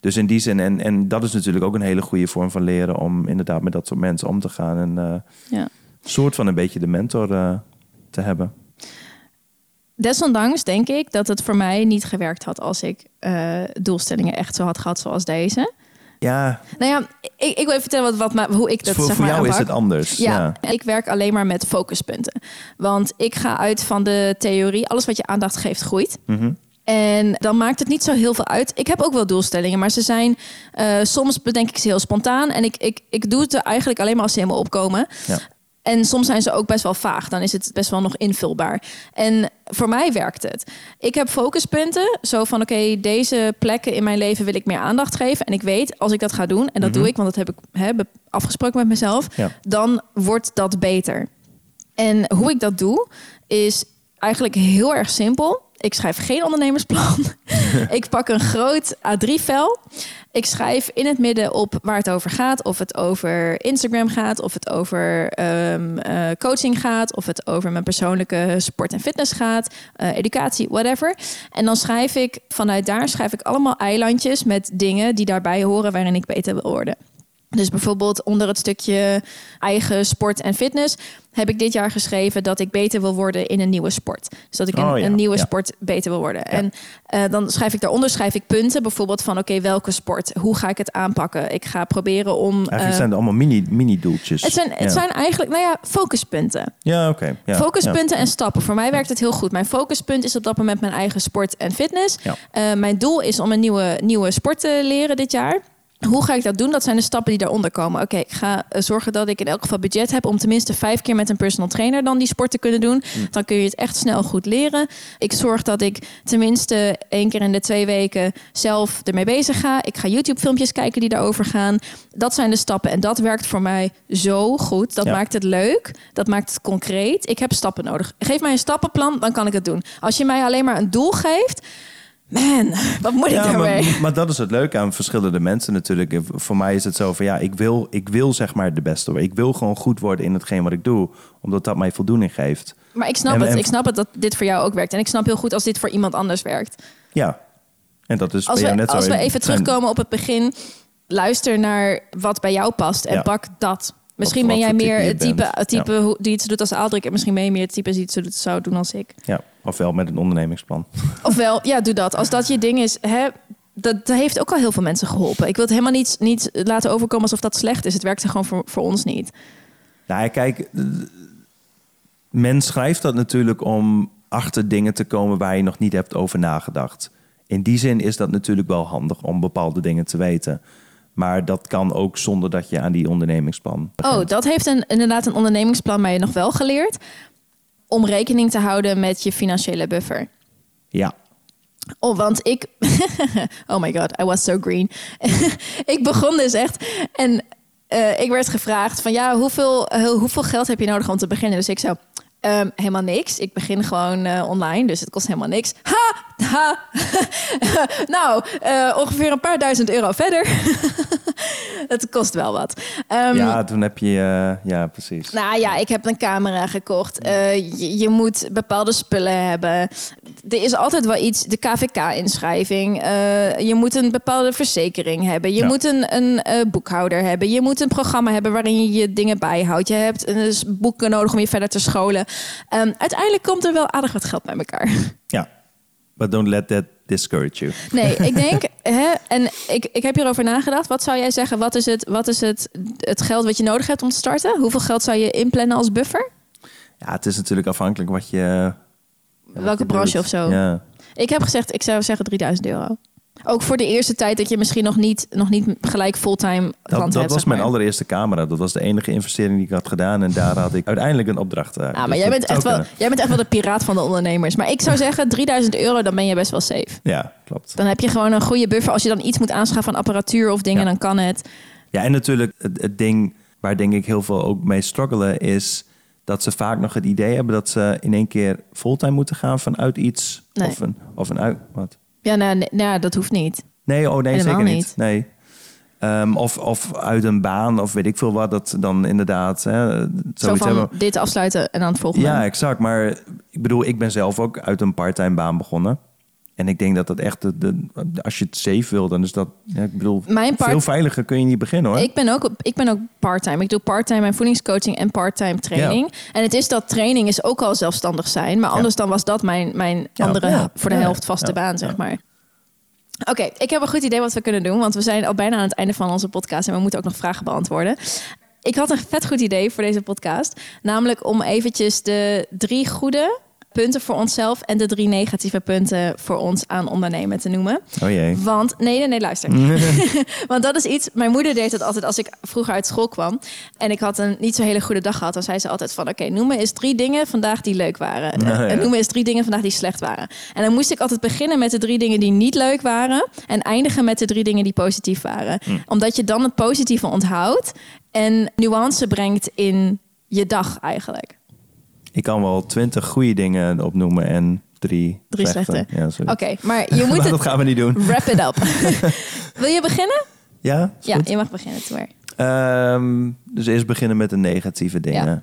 Dus in die zin, en, en dat is natuurlijk ook een hele goede vorm van leren... om inderdaad met dat soort mensen om te gaan. En eh Ja. soort van een beetje de mentor eh, te hebben. Desondanks denk ik dat het voor mij niet gewerkt had als ik eh, doelstellingen echt zo had gehad zoals deze. Ja, Nou ja, ik, ik wil even vertellen wat, wat, maar hoe ik dat voor, zeg voor maar jou is het anders. Ja, ik werk alleen maar met focuspunten. Want ik ga uit van de theorie, alles wat je aandacht geeft groeit. Mhm. En dan maakt het niet zo heel veel uit. Ik heb ook wel doelstellingen, maar ze zijn eh, soms bedenk ik ze heel spontaan. En ik, ik, ik doe het er eigenlijk alleen maar als ze helemaal opkomen. En soms zijn ze ook best wel vaag. Dan is het best wel nog invulbaar. En voor mij werkt het. Ik heb focuspunten. Zo van, oké, deze plekken in mijn leven wil ik meer aandacht geven. En ik weet, als ik dat ga doen, en dat Mhm. doe ik, want dat heb ik hè, afgesproken met mezelf, Ja. dan wordt dat beter. En hoe ik dat doe, is eigenlijk heel erg simpel. Ik schrijf geen ondernemersplan. ik pak een groot A3-vel. Ik schrijf in het midden op waar het over gaat. Of het over Instagram gaat, of het over ehm, eh, coaching gaat, of het over mijn persoonlijke sport en fitness gaat, eh, educatie, whatever. En dan schrijf ik vanuit daar schrijf ik allemaal eilandjes met dingen die daarbij horen waarin ik beter wil worden. Dus bijvoorbeeld onder het stukje eigen sport en fitness heb ik dit jaar geschreven dat ik beter wil worden in een nieuwe sport. Dus dat ik in Oh ja, een nieuwe ja. sport beter wil worden. En eh, dan schrijf ik daaronder schrijf ik punten, bijvoorbeeld van oké, welke sport? Hoe ga ik het aanpakken? Ik ga proberen om. Eigenlijk eh, zijn het allemaal mini, mini-doeltjes. het zijn, het zijn eigenlijk, nou ja, focuspunten. Ja, oké. Ja, Focuspunten en stappen. Voor mij werkt het heel goed. Mijn focuspunt is op dat moment mijn eigen sport en fitness. Eh, mijn doel is om een nieuwe, nieuwe sport te leren dit jaar. Hoe ga ik dat doen? Dat zijn de stappen die daaronder komen. Oké, ik ga eh, zorgen dat ik in elk geval budget heb om tenminste vijf keer met een personal trainer dan die sport te kunnen doen. Dan kun je het echt snel goed leren. Ik zorg dat ik tenminste één keer in de twee weken zelf ermee bezig ga. Ik ga YouTube-filmpjes kijken die daarover gaan. Dat zijn de stappen en dat werkt voor mij zo goed. Dat Ja. maakt het leuk. Dat maakt het concreet. Ik heb stappen nodig. Geef mij een stappenplan, dan kan ik het doen. Als je mij alleen maar een doel geeft, man, wat moet ik Ja, daarmee? maar, maar dat is het leuke aan verschillende mensen natuurlijk. Voor mij is het zo van ja, ik wil, ik wil zeg maar de beste worden. Ik wil gewoon goed worden in hetgeen wat ik doe, omdat dat mij voldoening geeft. Maar ik snap En- het. en- Ik snap het dat dit voor jou ook werkt. En ik snap heel goed als dit voor iemand anders werkt. Ja, en dat is Als bij we, jou net als zo. we Het even terugkomen op het begin, luister naar wat bij jou past en Ja. pak dat. Misschien Wat- ben jij meer het type, het type die iets doet als Aldrik. En misschien ben je meer het type die iets zou doen als ik. Ja, ofwel met een ondernemingsplan. Ofwel, ja, doe dat. Als dat je ding is, hè, dat, dat heeft ook al heel veel mensen geholpen. Ik wil het helemaal niet, niet laten overkomen alsof dat slecht is. Het werkte gewoon voor, voor ons niet. Nou, ja, kijk, men schrijft dat natuurlijk om achter dingen te komen waar je nog niet hebt over nagedacht. In die zin is dat natuurlijk wel handig om bepaalde dingen te weten. Maar dat kan ook zonder dat je aan die ondernemingsplan begint. Oh, dat heeft een, inderdaad een ondernemingsplan mij nog wel geleerd. Om rekening te houden met je financiële buffer. Ja. Oh, want ik. oh my god, I was so green. ik begon dus echt. En eh, ik werd gevraagd: van ja, hoeveel, hoeveel geld heb je nodig om te beginnen? Dus ik zou. Ehm, helemaal niks. Ik begin gewoon eh, online, dus het kost helemaal niks. Ha! Ha. nou, eh, ongeveer een paar duizend euro verder. het kost wel wat. Ehm, ja, toen heb je... eh, ja, precies. nou ja, ik heb een camera gekocht. Eh, je, je moet bepaalde spullen hebben. Er is altijd wel iets, de KVK-inschrijving. Je moet een bepaalde verzekering hebben. Je Ja. moet een, een boekhouder hebben. Je moet een programma hebben waarin je je dingen bijhoudt. Je hebt dus boeken nodig om je verder te scholen. Ehm, uiteindelijk komt er wel aardig wat geld bij elkaar. Ja. But don't let that discourage you. Nee, ik denk, hè, en ik, ik heb hierover nagedacht. Wat zou jij zeggen? Wat is, het, wat is het, het geld wat je nodig hebt om te starten? Hoeveel geld zou je inplannen als buffer? Ja, het is natuurlijk afhankelijk wat je... wat Welke je branche doet. of zo. Ja. Ik heb gezegd, ik zou zeggen 3000 euro. Ook voor de eerste tijd dat je misschien nog niet, nog niet gelijk fulltime Dat, dat hebt. was zeg mijn maar. allereerste camera. Dat was de enige investering die ik had gedaan. En daar had ik uiteindelijk een opdracht. Ja, maar Dus jij dat bent, echt wel, kunnen. jij bent echt wel de piraat van de ondernemers. Maar ik zou zeggen 3000 euro, dan ben je best wel safe. Ja, klopt. Dan heb je gewoon een goede buffer. Als je dan iets moet aanschaffen van apparatuur of dingen, Ja. dan kan het. Ja, en natuurlijk het, het ding waar denk ik heel veel ook mee struggelen... is dat ze vaak nog het idee hebben dat ze in één keer fulltime moeten gaan vanuit iets. Nee. Of een, of een uit... Wat? Ja, nou, nee, nou, dat hoeft niet. Nee, oh nee, Helemaal zeker niet. niet. Nee. Ehm, of, of uit een baan of weet ik veel wat. Dat dan inderdaad hè, Zo van hebben. dit afsluiten en dan het volgende. Ja, exact. Maar ik bedoel, ik ben zelf ook uit een parttime baan begonnen. En ik denk dat dat echt, de, de- als je het safe wil, dan is dat, ja, ik bedoel, part- veel veiliger kun je niet beginnen hoor. Ik ben ook, ik ben ook part-time. Ik doe part-time mijn voedingscoaching en part-time training. En het is dat training is ook al zelfstandig zijn. Maar anders dan was dat mijn, mijn andere voor de helft vaste baan, zeg maar. Oké, ik heb een goed idee wat we kunnen doen. Want we zijn al bijna aan het einde van onze podcast. En we moeten ook nog vragen beantwoorden. Ik had een vet goed idee voor deze podcast. Namelijk om eventjes de drie goede punten voor onszelf... en de drie negatieve punten voor ons aan ondernemen te noemen. Oh jee. Want, nee, nee, nee, luister. Want dat is iets, mijn moeder deed het altijd als ik vroeger uit school kwam. En ik had een niet zo hele goede dag gehad. Dan zei ze altijd van, oké, noem me eens drie dingen vandaag die leuk waren. Nou ja. En noem me eens drie dingen vandaag die slecht waren. En dan moest ik altijd beginnen met de drie dingen die niet leuk waren. En eindigen met de drie dingen die positief waren. Hm. Omdat je dan het positieve onthoudt. En nuance brengt in je dag eigenlijk. Ik kan wel twintig goede dingen opnoemen en drie, Drie slechte. slechte. Ja, sorry. Oké, maar je moet Maar het... dat gaan we niet doen. Wrap it up. Wil je beginnen? Ja? Ja, goed? je mag beginnen, Toer. Ehm, dus eerst beginnen met de negatieve dingen. Ja.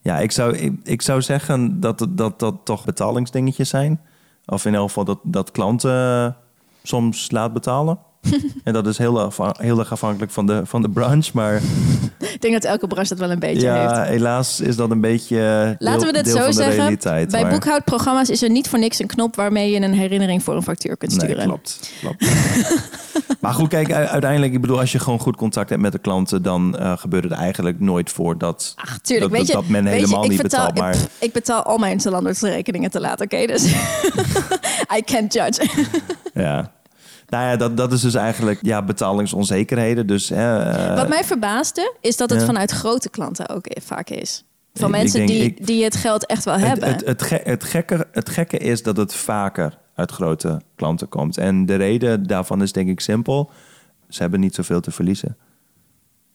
Ja, ik, zou, ik, ik zou zeggen dat dat dat toch betalingsdingetjes zijn. Of in elk geval dat, dat klanten soms laat betalen. En dat is heel, heel erg afhankelijk van de, van de branche. Maar Ik denk dat elke branche dat wel een beetje ja, heeft. helaas is dat een beetje deel, Laten we dit zo zeggen. Bij maar- boekhoudprogramma's is er niet voor niks een knop waarmee je een herinnering voor een factuur kunt Nee, sturen. klopt. klopt. maar goed, kijk, uiteindelijk, ik bedoel, als je gewoon goed contact hebt met de klanten, dan eh, gebeurt het eigenlijk nooit voor dat, Ach, tuurlijk. dat, weet je, dat, dat men je, helemaal niet betaal, betaalt. Maar ik, ik betaal al mijn Zalando's rekeningen te laat, oké? Dus I can't judge. ja. Nou ja, dat, dat is dus eigenlijk ja, betalingsonzekerheden. Dus, eh, Wat mij verbaasde, is dat het ja. vanuit grote klanten ook vaak is. Van Ik- ik mensen denk, die, ik- die het geld echt wel het, hebben. het, het, het, gekke, het gekke is dat het vaker uit grote klanten komt. En de reden daarvan is denk ik simpel. Ze hebben niet zoveel te verliezen.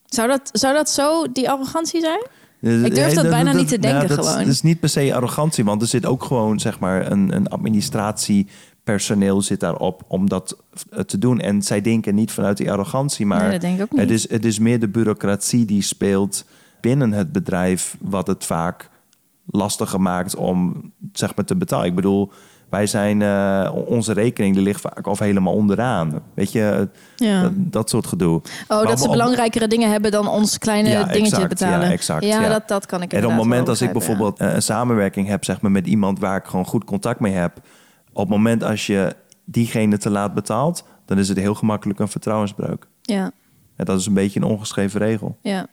zou, dat, zou dat zo die arrogantie zijn? Ik durf dat bijna niet te denken dat, gewoon. Dat is niet per se arrogantie, want er zit ook gewoon zeg maar een, een administratiepersoneel zit daarop om dat eh, te doen. En zij denken niet vanuit die arrogantie, maar Nee. Het, is, het is meer de bureaucratie die speelt binnen het bedrijf, wat het vaak lastiger maakt om zeg maar te betalen. Ik bedoel, wij zijn eh, onze rekening die ligt vaak of helemaal onderaan. Weet je, Ja. dat, dat soort gedoe. Oh, Maar dat ze op- belangrijkere dingen hebben dan ons kleine Ja, dingetje exact, betalen. ja, exact, Ja, ja. Dat, dat kan ik En op het moment als ik bijvoorbeeld eh, een samenwerking heb zeg maar, met iemand waar ik gewoon goed contact mee heb. Op het moment als je diegene te laat betaalt, dan is het heel gemakkelijk een vertrouwensbreuk. Ja. En dat is een beetje een ongeschreven regel. Ja.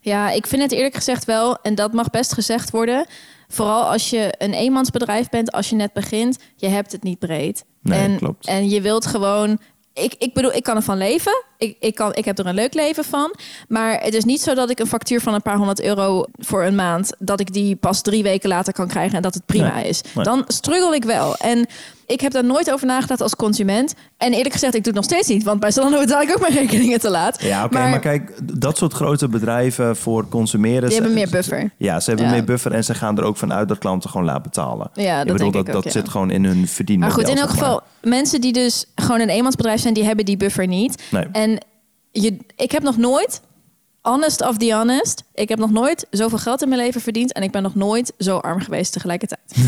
ja, ik vind het eerlijk gezegd wel, en dat mag best gezegd worden. Vooral als je een eenmansbedrijf bent, als je net begint, je hebt het niet breed. Nee, en, klopt. En je wilt gewoon. Ik, ik bedoel, ik kan ervan leven. ik, ik, kan, ik heb er een leuk leven van. Maar het is niet zo dat ik een factuur van een paar honderd euro voor een maand... dat ik die pas drie weken later kan krijgen en dat het prima Nee, is. nee. Dan struggle ik wel. En ik heb daar nooit over nagedacht als consument. En eerlijk gezegd, ik doe het nog steeds niet. Want bij Zalando betaal ik ook mijn rekeningen te laat. Ja, oké, maar, kijk, dat soort grote bedrijven voor consumeren... Die ze- hebben meer buffer. Ja, ze hebben Ja. meer buffer en ze gaan er ook vanuit dat klanten gewoon laat betalen. Ja, dat ik bedoel, denk ik dat, ook, dat ja. zit gewoon in hun verdienmodel. Maar goed, in elk geval, mensen die dus gewoon een eenmansbedrijf zijn, die hebben die buffer niet. Nee. En je, ik heb nog nooit, honest of the honest, ik heb nog nooit zoveel geld in mijn leven verdiend en ik ben nog nooit zo arm geweest tegelijkertijd.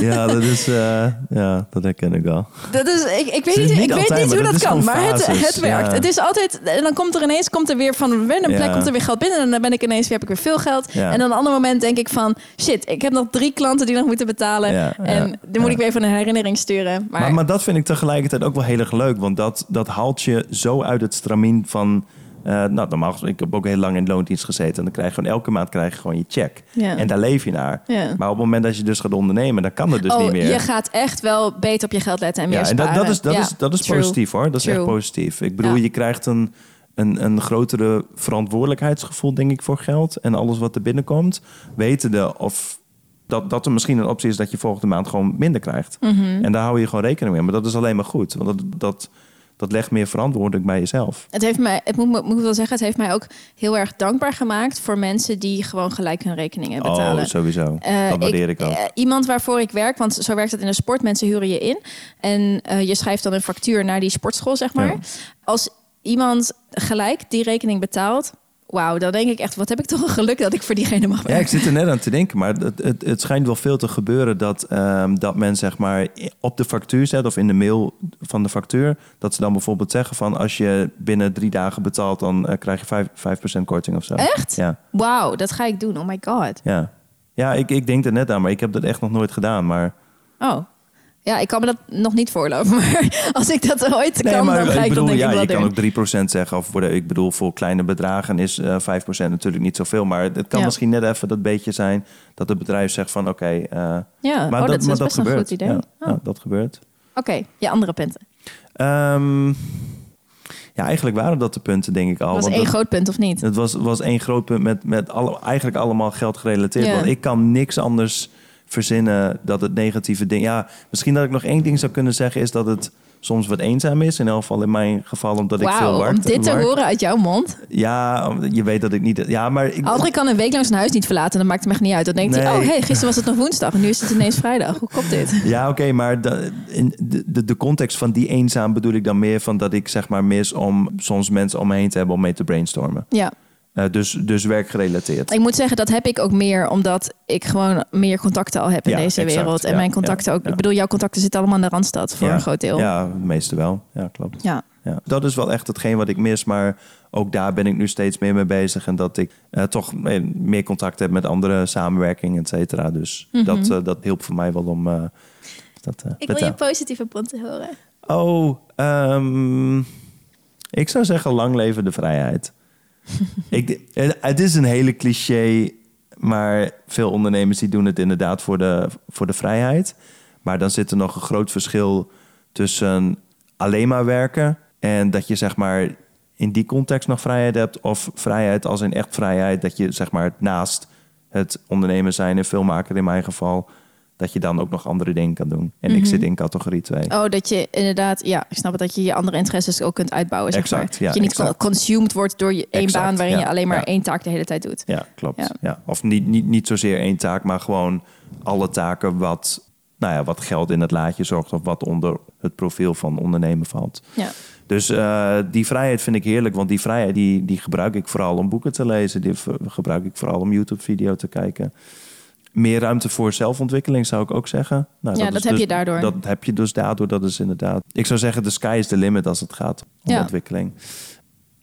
Ja, dat is... eh, ja, dat herken ik wel. Dat is, ik, ik weet niet, niet ik weet niet hoe dat kan, maar het, het werkt. ja. Het is altijd, en dan komt er ineens, komt er weer van een random plek, Ja. komt er weer geld binnen en dan ben ik ineens, weer heb ik weer veel geld. Ja. En dan een ander moment denk ik van, shit, ik heb nog drie klanten die nog moeten betalen en dan moet ik weer even een herinnering sturen. Maar, Maar, maar dat vind ik tegelijkertijd ook wel heel erg leuk. Want dat, dat haalt je zo uit het stramien van... eh, nou, normaal, ik heb ook heel lang in loondienst gezeten. En dan krijg je gewoon elke maand krijg je gewoon je check. Ja. En daar leef je naar. Ja. Maar op het moment dat je dus gaat ondernemen, dan kan het dus oh, niet meer. je gaat echt wel beter op je geld letten en meer ja, en dat, sparen. dat is, dat Ja, is, dat is true. positief hoor. Dat is echt positief. Ik bedoel, je krijgt een, een, een grotere verantwoordelijkheidsgevoel, denk ik, voor geld. En alles wat er binnenkomt. Wetende of dat, dat er misschien een optie is dat je volgende maand gewoon minder krijgt. Mhm. En daar hou je gewoon rekening mee. Maar dat is alleen maar goed. Want dat, dat, dat legt meer verantwoording bij jezelf. Het heeft mij, het moet, moet ik wel zeggen, het heeft mij ook heel erg dankbaar gemaakt voor mensen die gewoon gelijk hun rekeningen betalen. Oh, sowieso. Eh, dat waardeer ik, ook. eh, iemand waarvoor ik werk, want zo werkt het in de sport. Mensen huren je in en eh, je schrijft dan een factuur naar die sportschool, zeg maar. Ja. Als iemand gelijk die rekening betaalt, wauw, dan denk ik echt, wat heb ik toch een geluk dat ik voor diegene mag Ja, werken. ik zit er net aan te denken, maar het, het, het schijnt wel veel te gebeuren dat, ehm, dat men zeg maar op de factuur zet of in de mail van de factuur, dat ze dan bijvoorbeeld zeggen van als je binnen drie dagen betaalt, dan eh, krijg je vijf- 5% korting of zo. Echt? Ja, Wauw, dat ga ik doen. Oh my god. ja. ja ik, ik denk er net aan, maar ik heb dat echt nog nooit gedaan. Maar, Oh. Ja, ik kan me dat nog niet voorloven. Maar als ik dat ooit kan, dan ga ik, bedoel, dat denk ja, ik wel je kan ook 3% zeggen. Of ik bedoel, voor kleine bedragen is eh 5% natuurlijk niet zoveel. Maar het kan Ja. misschien net even dat beetje zijn dat het bedrijf zegt van oké. eh, Ja, maar oh, dat, maar is best een gebeurt. goed idee. Ja, Oh. ja, dat gebeurt. Oké, je andere punten. Ehm, ja, eigenlijk waren dat de punten, denk ik al. Dat was één het, groot punt, of niet? het was, was één groot punt met, met alle, eigenlijk allemaal geld gerelateerd. Want ik kan niks anders verzinnen dat het negatieve ding... Ja, misschien dat ik nog één ding zou kunnen zeggen... is dat het soms wat eenzaam is. In elk geval in mijn geval, omdat ik veel werk. om dit te werk. horen uit jouw mond. Ja, je weet dat ik niet... Ja, maar ik, Aldrich kan een week lang zijn huis niet verlaten. Dan maakt het me echt niet uit. Dan denkt hij, Nee. oh hey, gisteren was het nog woensdag. En nu is het ineens vrijdag. Hoe komt dit? Ja, oké, maar de, in de, de context van die eenzaam bedoel ik dan meer van dat ik zeg maar mis om soms mensen om me heen te hebben om mee te brainstormen. Ja, Eh, dus, dus werkgerelateerd. ik moet zeggen, dat heb ik ook meer. Omdat ik gewoon meer contacten al heb in Ja, deze exact. wereld. En Ja, mijn contacten ja, ook. ja. Ik bedoel, jouw contacten zitten allemaal in de Randstad. Voor ja. een groot deel. Ja, het meeste wel. Ja, klopt. Ja. Ja. Dat is wel echt hetgeen wat ik mis, maar ook daar ben ik nu steeds meer mee bezig. En dat ik eh, toch meer contact heb met andere samenwerkingen, et cetera. Dus Mhm. dat, eh, dat hielp voor mij wel om... eh, dat, eh, Ik wil je positieve punten horen. Oh, ehm, ik zou zeggen lang leven de vrijheid. ik, het- het is een hele cliché, maar veel ondernemers die doen het inderdaad voor de, voor de vrijheid. Maar dan zit er nog een groot verschil tussen alleen maar werken en dat je zeg maar in die context nog vrijheid hebt of vrijheid als in echt vrijheid dat je zeg maar naast het ondernemer zijn en filmmaker in mijn geval dat je dan ook nog andere dingen kan doen. En ik Mhm. zit in categorie 2. Oh, dat je inderdaad, ja, ik snap het, dat je je andere interesses ook kunt uitbouwen. Zeg Exact, maar. ja, dat je niet exact. consumed wordt door je één Exact, baan waarin ja, je alleen maar ja. één taak de hele tijd doet. Ja, klopt. Ja. Of niet, niet, niet zozeer één taak, maar gewoon alle taken wat, nou ja, wat geld in het laadje zorgt of wat onder het profiel van ondernemen valt. Ja. Dus eh, die vrijheid vind ik heerlijk, want die vrijheid die, die gebruik ik vooral om boeken te lezen. Die gebruik ik vooral om YouTube-video te kijken. Meer ruimte voor zelfontwikkeling zou ik ook zeggen. Nou, Ja, dat heb dus- je daardoor. Dat heb je dus daardoor. Dat is inderdaad. Ik zou zeggen, de sky is the limit als het gaat om Ja. ontwikkeling.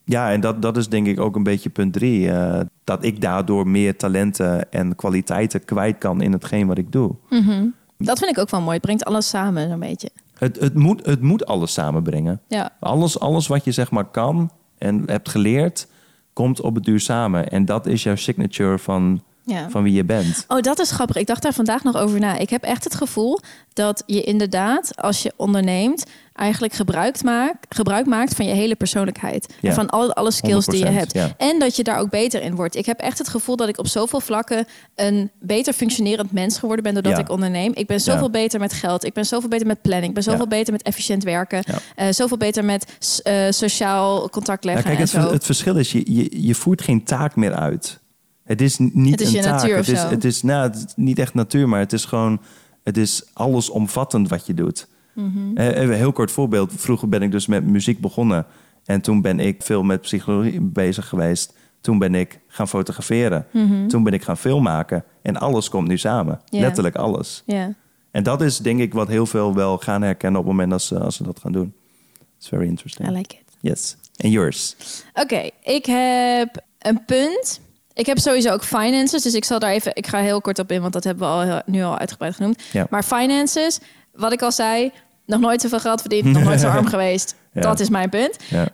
Ja, en dat, dat is denk ik ook een beetje punt drie. eh, dat ik daardoor meer talenten en kwaliteiten kwijt kan in hetgeen wat ik doe. Mhm. Dat vind ik ook wel mooi. Het brengt alles samen zo'n beetje. Het, het, moet, het moet alles samenbrengen. Ja. Alles, alles wat je zeg maar kan en hebt geleerd, komt op het duur samen. En dat is jouw signature van, ja. van wie je bent. Oh, dat is grappig. Ik dacht daar vandaag nog over na. Ik heb echt het gevoel dat je inderdaad, als je onderneemt, eigenlijk gebruik maakt, gebruik maakt van je hele persoonlijkheid. Ja. En van al, alle skills die je 100%, hebt. ja. En dat je daar ook beter in wordt. Ik heb echt het gevoel dat ik op zoveel vlakken een beter functionerend mens geworden ben doordat ik onderneem. Ik ben zoveel beter met geld. Ik ben zoveel beter met planning. Ik ben zoveel beter met efficiënt werken. Eh, zoveel beter met eh, sociaal contact leggen kijk, en het, zo. het verschil is, je, je, je voert geen taak meer uit. Het is niet Het is een je taak. natuur het, is, het is nou, het is niet echt natuur, maar het is gewoon, het is allesomvattend wat je doet. Mhm. Eh, even een heel kort voorbeeld. Vroeger ben ik dus met muziek begonnen. En toen ben ik veel met psychologie bezig geweest. Toen ben ik gaan fotograferen. Toen ben ik gaan film maken. En alles komt nu samen. Letterlijk alles. Ja. En dat is denk ik wat heel veel wel gaan herkennen op het moment als ze, als ze dat gaan doen. It's very interesting. I like it. Yes. En yours? Oké, ik heb een punt. Ik heb sowieso ook finances, dus ik zal daar even. Ik ga heel kort op in, want dat hebben we al heel- nu al uitgebreid genoemd. Ja. Maar finances, wat ik al zei, nog nooit zoveel geld verdiend, nog nooit zo arm geweest. Ja. Dat is mijn punt. Ja.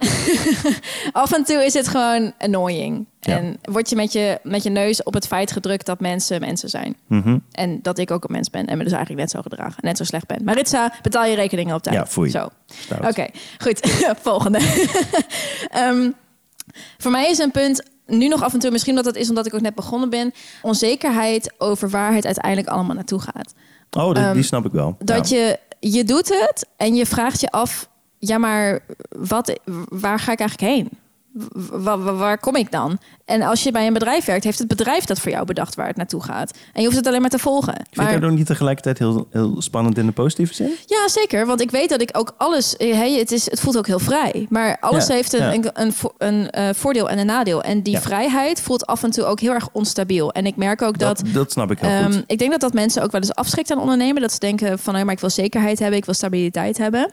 Af en toe is het gewoon annoying. En word je met, je met je neus op het feit gedrukt dat mensen mensen zijn. Mhm. En dat ik ook een mens ben en me dus eigenlijk net zo gedragen. en Net zo slecht ben. Maritza, betaal je rekeningen op tijd. Ja, foei. Zo. Oké, goed. Volgende. Ehm, voor mij is een punt, nu nog af en toe, misschien dat dat is omdat ik ook net begonnen ben, onzekerheid over waar het uiteindelijk allemaal naartoe gaat. Oh, die, Ehm, die snap ik wel. Dat Ja. je, je doet het en je vraagt je af, ja maar wat, waar ga ik eigenlijk heen? Wa- wa- waar kom ik dan? En als je bij een bedrijf werkt, heeft het bedrijf dat voor jou bedacht waar het naartoe gaat. En je hoeft het alleen maar te volgen. Vind je dat ook niet tegelijkertijd heel, heel spannend in de positieve zin? Ja, zeker. Want ik weet dat ik ook alles. eh, Hey, het, is, het voelt ook heel vrij. Maar alles Ja, heeft een, ja. een, een, eh, voordeel en een nadeel. En die Ja. vrijheid voelt af en toe ook heel erg onstabiel. En ik merk ook dat. Dat, dat snap ik heel ehm, goed. ik denk dat dat mensen ook wel eens afschrikt aan ondernemen. Dat ze denken van, nou, maar ik wil zekerheid hebben, ik wil stabiliteit hebben.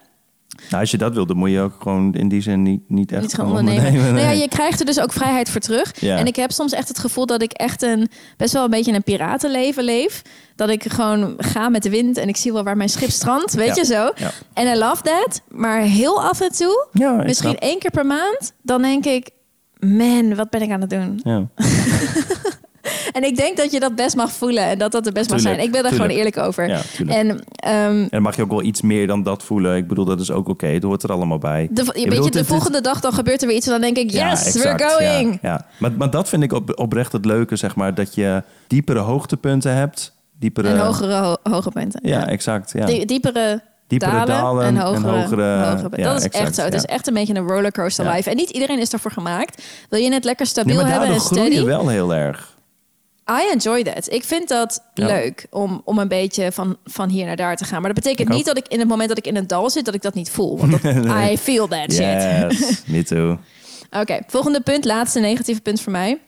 Nou, als je dat wil, dan moet je ook gewoon in die zin niet, niet echt Niet gaan ondernemen. Nou ja, je krijgt er dus ook vrijheid voor terug. Ja. En ik heb soms echt het gevoel dat ik echt een best wel een beetje een piratenleven leef. Dat ik gewoon ga met de wind en ik zie wel waar mijn schip strandt, weet Ja. je zo. En I love that. Maar heel af en toe, misschien snap. één keer per maand, dan denk ik, man, wat ben ik aan het doen? En ik denk dat je dat best mag voelen en dat dat er best mag zijn. Ik ben daar gewoon eerlijk over. Ja, en ehm, En mag je ook wel iets meer dan dat voelen. Ik bedoel, dat is ook oké. Het hoort er allemaal bij. de, Je de volgende dag dan gebeurt er weer iets en dan denk ik, Ja, yes, exact, we're going. Ja, ja. Maar, maar dat vind ik op, oprecht het leuke, zeg maar. Dat je diepere hoogtepunten hebt. Diepere... En hogere ho hoge punten. Ja, exact. Ja. Die- diepere, Diepere dalen, dalen en en hogere, hogere- hogere punten. ja, dat is exact, echt zo. Het is echt een beetje een rollercoaster Ja. life. En niet iedereen is daarvoor gemaakt. Wil je het lekker Nee, stabiel maar hebben en groei steady? je wel heel erg. I enjoy that. Ik vind dat Ja. leuk om, om een beetje van, van hier naar daar te gaan. Maar dat betekent Ik niet dat ik in het moment dat ik in een dal zit, dat ik dat niet voel. Want dat, Nee. I feel that shit. Yes, me too. Oké, volgende punt, laatste negatieve punt voor mij,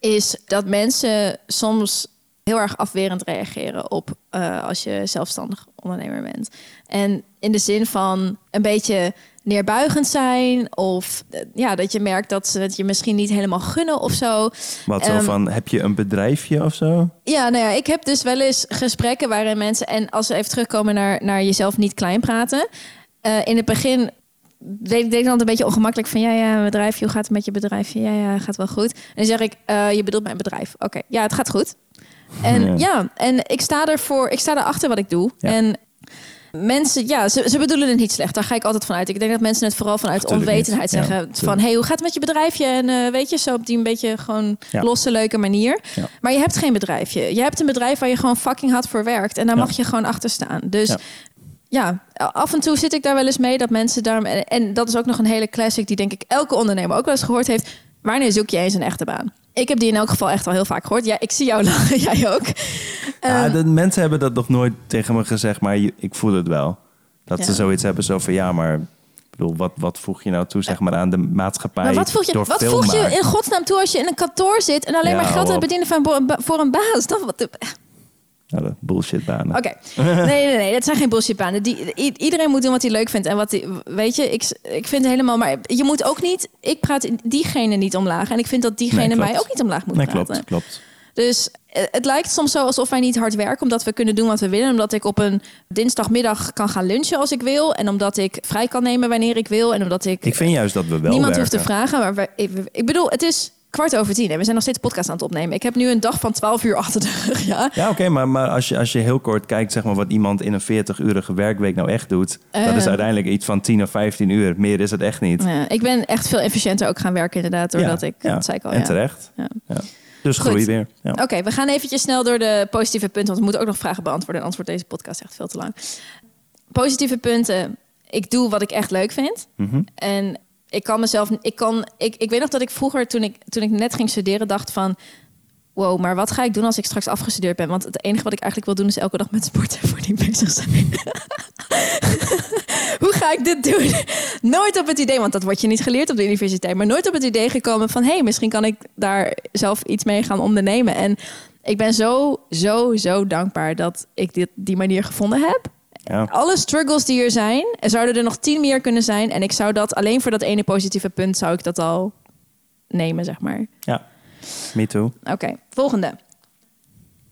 is dat mensen soms heel erg afwerend reageren op eh, als je zelfstandig ondernemer bent. En in de zin van een beetje neerbuigend zijn of eh, ja, dat je merkt dat ze het je misschien niet helemaal gunnen of zo. Wat zo Ehm, van, heb je een bedrijfje of zo? Ja, nou ja, ik heb dus wel eens gesprekken waarin mensen, en als we even terugkomen naar, naar jezelf niet klein praten. eh, in het begin deed ik deed dan een beetje ongemakkelijk van, ja, ja, een bedrijfje, hoe gaat het met je bedrijfje? Ja, ja, gaat wel goed. En dan zeg ik, eh, je bedoelt mijn bedrijf. Oké, ja, het gaat goed. En Ja. ja. en ik sta ervoor, ik sta erachter wat ik doe. Ja. En mensen, ja, ze, ze bedoelen het niet slecht. Daar ga ik altijd van uit. Ik denk dat mensen het vooral vanuit Tuurlijk onwetendheid niet. Ja, zeggen. van, hey, hoe gaat het met je bedrijfje? En eh, weet je, zo op die een beetje gewoon Ja. losse, leuke manier. Ja. Maar je hebt geen bedrijfje. Je hebt een bedrijf waar je gewoon fucking hard voor werkt. En daar mag je gewoon achter staan. Dus Ja. ja. af en toe zit ik daar wel eens mee dat mensen daar... En, en dat is ook nog een hele classic die denk ik elke ondernemer ook wel eens gehoord heeft. Wanneer zoek je eens een echte baan? Ik heb die in elk geval echt al heel vaak gehoord. Ja, ik zie jou lachen, jij ook. ja, Ehm, de mensen hebben dat nog nooit tegen me gezegd, maar ik voel het wel. Dat ze zoiets hebben zo van, ja, maar... Ik bedoel, wat, wat voeg je nou toe, zeg maar, aan de maatschappij maar wat voeg je, door wat voeg je in godsnaam toe als je in een kantoor zit... en alleen Ja, maar geld op. bedienen van voor een baas? Dat, wat, Nou, de bullshitbanen. nee, nee, nee, dat zijn geen bullshitbanen. Die, iedereen moet doen wat hij leuk vindt. En wat hij, weet je, ik, ik vind helemaal... Maar je moet ook niet... Ik praat diegene niet omlaag. En ik vind dat diegene Nee, mij ook niet omlaag moet Nee, praten. klopt, klopt. Dus eh, het lijkt soms zo alsof wij niet hard werken, omdat we kunnen doen wat we willen. Omdat ik op een dinsdagmiddag kan gaan lunchen als ik wil. En omdat ik vrij kan nemen wanneer ik wil. En omdat ik, Ik vind juist dat we wel niemand werken. hoeft te vragen. Maar ik bedoel, het is kwart over tien en we zijn nog steeds podcast aan het opnemen. Ik heb nu een dag van 12 uur achter de rug, ja. Ja, oké, maar, maar als, je, als je heel kort kijkt, zeg maar, wat iemand in een 40-urige werkweek nou echt doet, dat is Eh. uiteindelijk iets van 10 of 15 uur. Meer is het echt niet. Ja, ik ben echt veel efficiënter ook gaan werken inderdaad, doordat Ja, ik, ja. dat zei ik al, En terecht. Ja. Dus Goed. groei weer. Ja. Oké, we gaan eventjes snel door de positieve punten, want we moeten ook nog vragen beantwoorden. En anders wordt deze podcast echt veel te lang. Positieve punten. Ik doe wat ik echt leuk vind. Mhm. En ik kan mezelf, ik kan, ik, ik weet nog dat ik vroeger, toen ik, toen ik net ging studeren, dacht van, wow, maar wat ga ik doen als ik straks afgestudeerd ben? Want het enige wat ik eigenlijk wil doen is elke dag met sporten voor die bezig zijn. Hoe ga ik dit doen? Nooit op het idee, want dat wordt je niet geleerd op de universiteit, maar nooit op het idee gekomen van, hé, hey, misschien kan ik daar zelf iets mee gaan ondernemen. En ik ben zo, zo, zo dankbaar dat ik dit, die manier gevonden heb Ja. alle struggles die er zijn, zouden er nog tien meer kunnen zijn. En ik zou dat alleen voor dat ene positieve punt zou ik dat al nemen, zeg maar. ja, me too. Oké, volgende.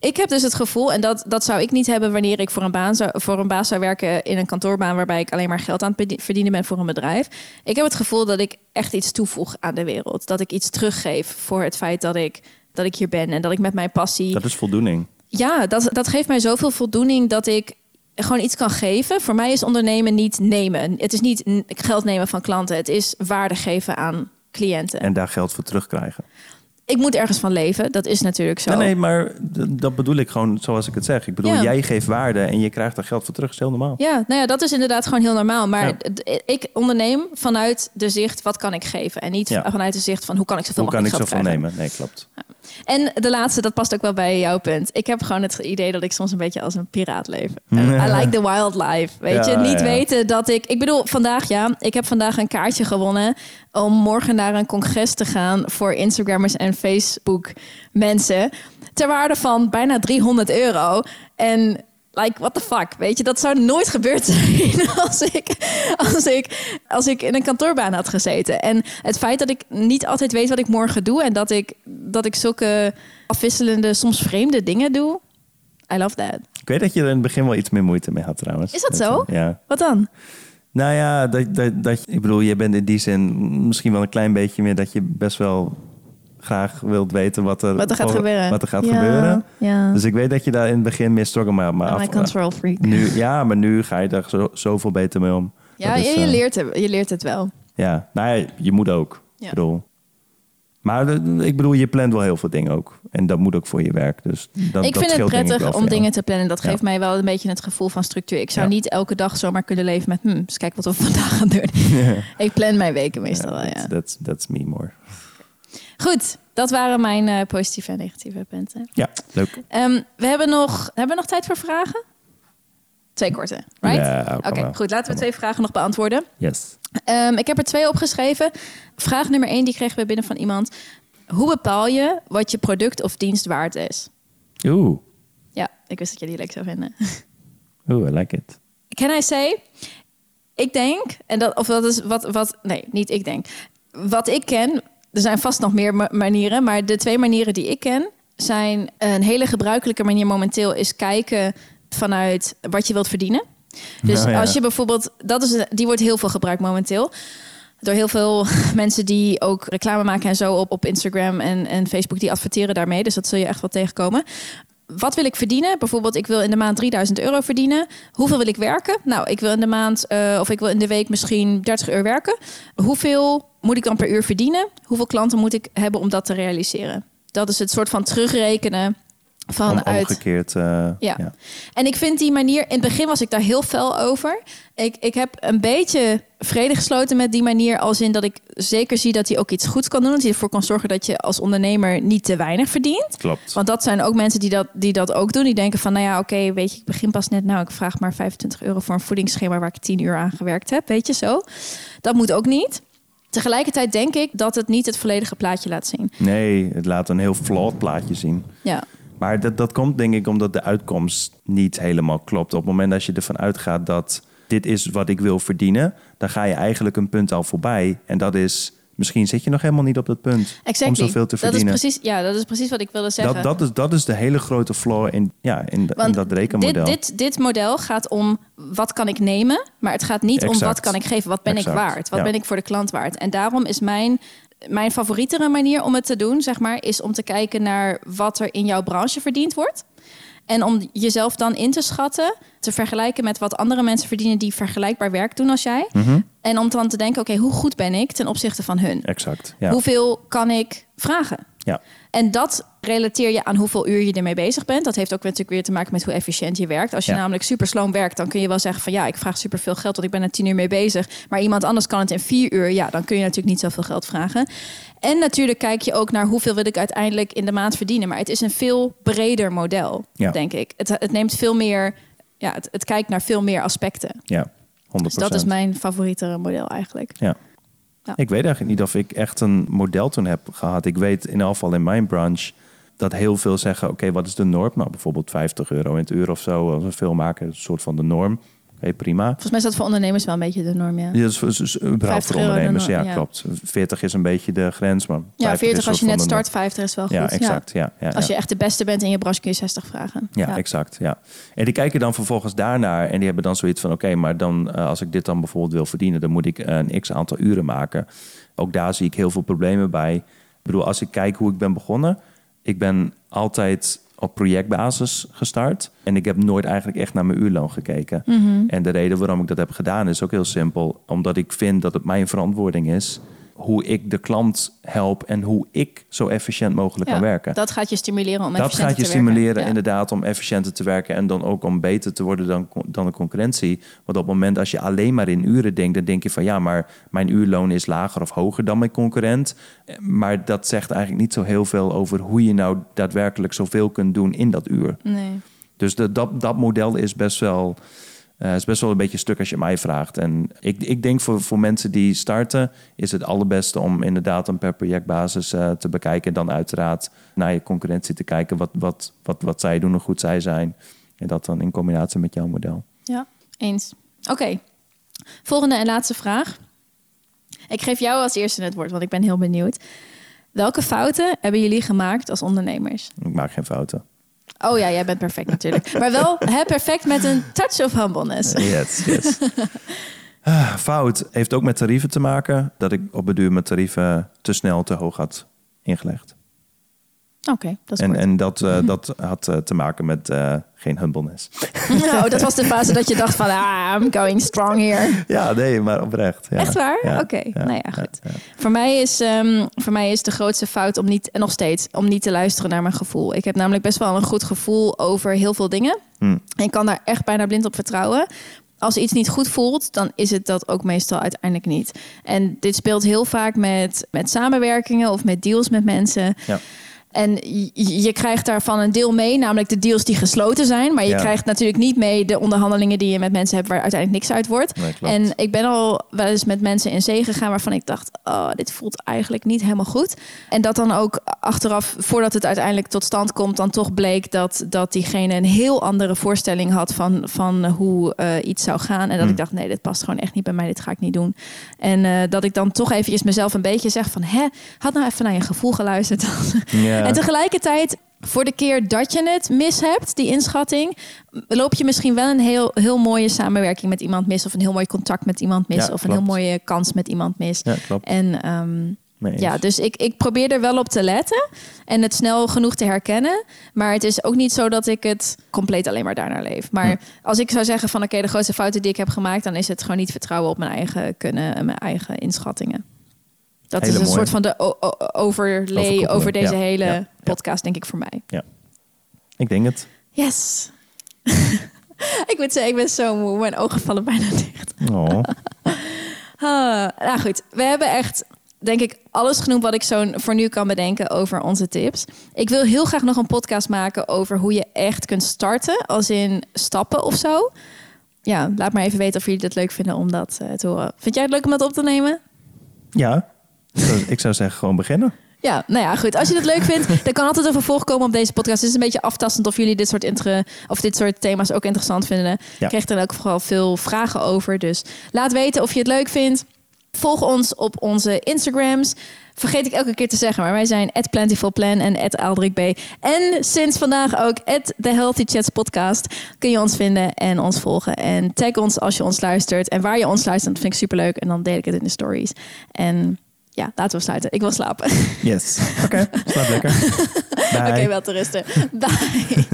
Ik heb dus het gevoel, en dat, dat zou ik niet hebben wanneer ik voor een, baan zou, voor een baas zou werken in een kantoorbaan waarbij ik alleen maar geld aan het verdienen ben voor een bedrijf. Ik heb het gevoel dat ik echt iets toevoeg aan de wereld. Dat ik iets teruggeef voor het feit dat ik, dat ik hier ben en dat ik met mijn passie Dat is voldoening. ja, dat, dat geeft mij zoveel voldoening dat ik gewoon iets kan geven. Voor mij is ondernemen niet nemen. Het is niet geld nemen van klanten. Het is waarde geven aan cliënten. En daar geld voor terugkrijgen. Ik moet ergens van leven. Dat is natuurlijk zo. Nee, nee, maar dat bedoel ik gewoon zoals ik het zeg. Ik bedoel, Ja. jij geeft waarde en je krijgt daar geld voor terug. Dat is heel normaal. Ja, nou ja, dat is inderdaad gewoon heel normaal. Maar Ja. ik onderneem vanuit de zicht, wat kan ik geven? En niet Ja. vanuit de zicht van, hoe kan ik zoveel Hoe kan ik zoveel krijgen? nemen? Nee, klopt. En de laatste, dat past ook wel bij jouw punt. Ik heb gewoon het idee dat ik soms een beetje als een piraat leef. I like the wildlife. Weet Ja, je, niet ja. weten dat ik. Ik bedoel, vandaag ja, ik heb vandaag een kaartje gewonnen om morgen naar een congres te gaan voor Instagrammers en Facebook mensen. Ter waarde van bijna 300 euro. En like, what the fuck? Weet je, dat zou nooit gebeurd zijn als ik, als ik, als ik in een kantoorbaan had gezeten. En het feit dat ik niet altijd weet wat ik morgen doe en dat ik, dat ik zulke afwisselende, soms vreemde dingen doe. I love that. Ik weet dat je er in het begin wel iets meer moeite mee had trouwens. Is dat zo? Ja. Wat dan? Nou ja, dat, dat, dat, ik bedoel, je bent in die zin misschien wel een klein beetje meer dat je best wel graag wilt weten wat er, Wat er gaat gebeuren. Wat er gaat Ja, gebeuren. Ja. Dus ik weet dat je daar in het begin struggle maar, maar af, control freak. nu, ja, maar nu ga je daar zo, zoveel beter mee om. Ja, is, je, je, eh, leert het, je leert het wel. Ja, nou ja, je moet ook. Ik bedoel. Maar ik bedoel, je plant wel heel veel dingen ook. En dat moet ook voor je werk. Dus dat, ik dat vind het prettig om dingen te plannen. Dat Ja. geeft mij wel een beetje het gevoel van structuur. Ik zou Ja. niet elke dag zomaar kunnen leven met... Hm, eens kijken wat we vandaag gaan doen. ik plan mijn weken meestal wel, ja. That's, that's me more. Goed, dat waren mijn eh, positieve en negatieve punten. Ja, leuk. Ehm, we hebben nog, hebben we nog tijd voor vragen? Twee korte, right? Ja, Oké, goed. Laten we twee vragen nog beantwoorden. Yes. Ehm, ik heb er twee opgeschreven. Vraag nummer één, die kregen we binnen van iemand. Hoe bepaal je wat je product of dienst waard is? Oeh, Ja, ik wist dat je die leuk zou vinden. oeh, I like it. Can I say? Ik denk, en dat, of dat is wat, wat, nee, niet ik denk. Wat ik ken, er zijn vast nog meer ma- manieren, maar de twee manieren die ik ken zijn een hele gebruikelijke manier momenteel is kijken vanuit wat je wilt verdienen. Dus Nou ja. als je bijvoorbeeld, dat is, die wordt heel veel gebruikt momenteel. Door heel veel mensen die ook reclame maken en zo op, op Instagram en, en Facebook, die adverteren daarmee. Dus dat zul je echt wel tegenkomen. Wat wil ik verdienen? Bijvoorbeeld, ik wil in de maand 3000 euro verdienen. Hoeveel wil ik werken? Nou, ik wil in de maand eh, of ik wil in de week misschien 30 uur werken. Hoeveel moet ik dan per uur verdienen? Hoeveel klanten moet ik hebben om dat te realiseren? Dat is het soort van terugrekenen vanuit. omgekeerd. eh, ja. En ik vind die manier, in het begin was ik daar heel fel over. Ik, ik heb een beetje vrede gesloten met die manier, als in dat ik zeker zie dat hij ook iets goeds kan doen. Dat hij ervoor kan zorgen dat je als ondernemer niet te weinig verdient. Klopt. Want dat zijn ook mensen die dat, die dat ook doen. Die denken van, nou ja, oké, weet je, ik begin pas net. Nou, ik vraag maar 25 euro voor een voedingsschema waar ik 10 uur aan gewerkt heb. Weet je zo. Dat moet ook niet. Tegelijkertijd denk ik dat het niet het volledige plaatje laat zien. Nee, het laat een heel flawed plaatje zien. Ja, Maar dat, dat komt denk ik omdat de uitkomst niet helemaal klopt. Op het moment dat je ervan uitgaat dat dit is wat ik wil verdienen, dan ga je eigenlijk een punt al voorbij. En dat is, misschien zit je nog helemaal niet op dat punt exactly. om zoveel te dat is verdienen. precies, ja, dat is precies wat ik wilde zeggen. Dat, dat, is, dat is de hele grote flaw in, ja, in, dat rekenmodel. Dit, dit, dit model gaat om wat kan ik nemen, maar het gaat niet om wat kan ik geven. Wat ben Exact, ik waard? Wat ja. ben ik voor de klant waard? En daarom is mijn mijn favorietere manier om het te doen, zeg maar, is om te kijken naar wat er in jouw branche verdiend wordt. En om jezelf dan in te schatten, te vergelijken met wat andere mensen verdienen die vergelijkbaar werk doen als jij. Mhm. En om dan te denken, oké, hoe goed ben ik ten opzichte van hun? Exact. Ja. Hoeveel kan ik vragen? Ja. En dat relateer je aan hoeveel uur je ermee bezig bent. Dat heeft ook natuurlijk weer te maken met hoe efficiënt je werkt. Als je Ja. namelijk super sloom werkt, dan kun je wel zeggen van ja, ik vraag super veel geld, want ik ben er tien uur mee bezig. Maar iemand anders kan het in vier uur. Ja, dan kun je natuurlijk niet zoveel geld vragen. En natuurlijk kijk je ook naar hoeveel wil ik uiteindelijk in de maand verdienen. Maar het is een veel breder model, Ja. denk ik. Het, het neemt veel meer, ja, het, het kijkt naar veel meer aspecten. ja. 100%. Dus dat is mijn favoriete model eigenlijk. Ja. Ik weet eigenlijk niet of ik echt een model toen heb gehad. Ik weet in elk geval in mijn branche dat heel veel zeggen: oké, wat is de norm? Nou, bijvoorbeeld 50 euro in het uur of zo. Als maken, is een soort van de norm. Oké, prima. Volgens mij is dat voor ondernemers wel een beetje de norm, ja. Ja, dus, überhaupt 50 voor ondernemers, norm, ja, ja. klopt. 40 is een beetje de grens, maar Ja, 50 40 is als je net start, 50 is wel goed. Ja, exact. Ja. Ja, Als je echt de beste bent in je branche kun je 60 vragen. Ja, exact. Ja. En die kijken dan vervolgens daarnaar en die hebben dan zoiets van: oké, maar dan eh, als ik dit dan bijvoorbeeld wil verdienen, dan moet ik een x aantal uren maken. Ook daar zie ik heel veel problemen bij. Ik bedoel, als ik kijk hoe ik ben begonnen, ik ben altijd op projectbasis gestart. En ik heb nooit eigenlijk echt naar mijn uurloon gekeken. En de reden waarom ik dat heb gedaan is ook heel simpel, omdat ik vind dat het mijn verantwoording is hoe ik de klant help en hoe ik zo efficiënt mogelijk kan werken Dat gaat je stimuleren om dat efficiënter gaat je te werken. stimuleren Ja. inderdaad om efficiënter te werken en dan ook om beter te worden dan, dan de concurrentie. Want op het moment als je alleen maar in uren denkt, dan denk je van ja, maar mijn uurloon is lager of hoger dan mijn concurrent. Maar dat zegt eigenlijk niet zo heel veel over hoe je nou daadwerkelijk zoveel kunt doen in dat uur. Nee. Dus de, dat, dat model is best wel, eh, is best wel een beetje stuk als je mij vraagt. En ik, ik denk voor, voor mensen die starten, is het allerbeste om inderdaad een per projectbasis eh, te bekijken. En dan uiteraard naar je concurrentie te kijken wat, wat, wat, wat zij doen, hoe goed zij zijn. En dat dan in combinatie met jouw model. Ja, eens. Oké. Volgende en laatste vraag. Ik geef jou als eerste het woord, want ik ben heel benieuwd. Welke fouten hebben jullie gemaakt als ondernemers? Ik maak geen fouten. Oh ja, jij bent perfect natuurlijk. Maar wel hè, perfect met een touch of humbleness. Yes, yes. Ah, Fout heeft ook met tarieven te maken. Dat ik op de duur mijn tarieven te snel te hoog had ingelegd. Oké, dat is En, kort. en dat, eh, dat had eh, te maken met eh, geen humbleness. Nou, dat was de fase dat je dacht van, ah, I'm going strong here. Ja, nee, maar oprecht. Ja. Echt waar? Ja, Oké, ja, nou ja, goed. Voor, mij is, ehm, voor mij is de grootste fout om niet, en nog steeds, om niet te luisteren naar mijn gevoel. Ik heb namelijk best wel een goed gevoel over heel veel dingen. Hm. En ik kan daar echt bijna blind op vertrouwen. Als iets niet goed voelt, dan is het dat ook meestal uiteindelijk niet. En dit speelt heel vaak met, met samenwerkingen of met deals met mensen. Ja. En je, je krijgt daarvan een deel mee, namelijk de deals die gesloten zijn. Maar je Ja. krijgt natuurlijk niet mee de onderhandelingen die je met mensen hebt waar uiteindelijk niks uit wordt. Nee, en ik ben al wel eens met mensen in zee gegaan waarvan ik dacht, oh, dit voelt eigenlijk niet helemaal goed. En dat dan ook achteraf, voordat het uiteindelijk tot stand komt, dan toch bleek dat, dat diegene een heel andere voorstelling had van, van hoe eh, iets zou gaan. En dat Hm. ik dacht, nee, dit past gewoon echt niet bij mij, dit ga ik niet doen. En eh, dat ik dan toch eventjes mezelf een beetje zeg van, hè, had nou even naar je gevoel geluisterd. Ja. En tegelijkertijd, voor de keer dat je het mis hebt, die inschatting, loop je misschien wel een heel, heel mooie samenwerking met iemand mis. Of een heel mooi contact met iemand mis. Ja, of een heel mooie kans met iemand mis. Ja, klopt. En ehm, ja, dus ik, ik probeer er wel op te letten en het snel genoeg te herkennen. Maar het is ook niet zo dat ik het compleet alleen maar daarnaar leef. Maar als ik zou zeggen van oké, de grootste fouten die ik heb gemaakt, dan is het gewoon niet vertrouwen op mijn eigen kunnen en mijn eigen inschattingen. Dat Hele is een mooie. soort van de overlay over deze ja, hele ja, ja. podcast, denk ik voor mij. Ik denk het. Yes. ik moet zeggen, ik ben zo moe. Mijn ogen vallen bijna dicht. Oh. Ah, nou goed, we hebben echt, denk ik, alles genoemd wat ik zo voor nu kan bedenken over onze tips. Ik wil heel graag nog een podcast maken over hoe je echt kunt starten, als in stappen of zo. Ja, laat maar even weten of jullie het leuk vinden om dat eh, te horen. Vind jij het leuk om dat op te nemen? Ja, ik zou zeggen gewoon beginnen. Ja, nou ja, goed. Als je het leuk vindt, dan kan altijd een vervolg komen op deze podcast. Het is een beetje aftastend of jullie dit soort, of dit soort thema's ook interessant vinden. Ik Ja. krijg er ook vooral veel vragen over. Dus laat weten of je het leuk vindt. Volg ons op onze Instagrams. Vergeet ik elke keer te zeggen, maar wij zijn @plentifulplan en @aldrikb. En sinds vandaag ook The Healthy Chats podcast. Kun je ons vinden en ons volgen. En tag ons als je ons luistert. En waar je ons luistert, dat vind ik superleuk. En dan deel ik het in de stories. En ja, laten we sluiten. Ik wil slapen. Yes. Oké, slaap lekker. Oké, wel te rusten. Bye.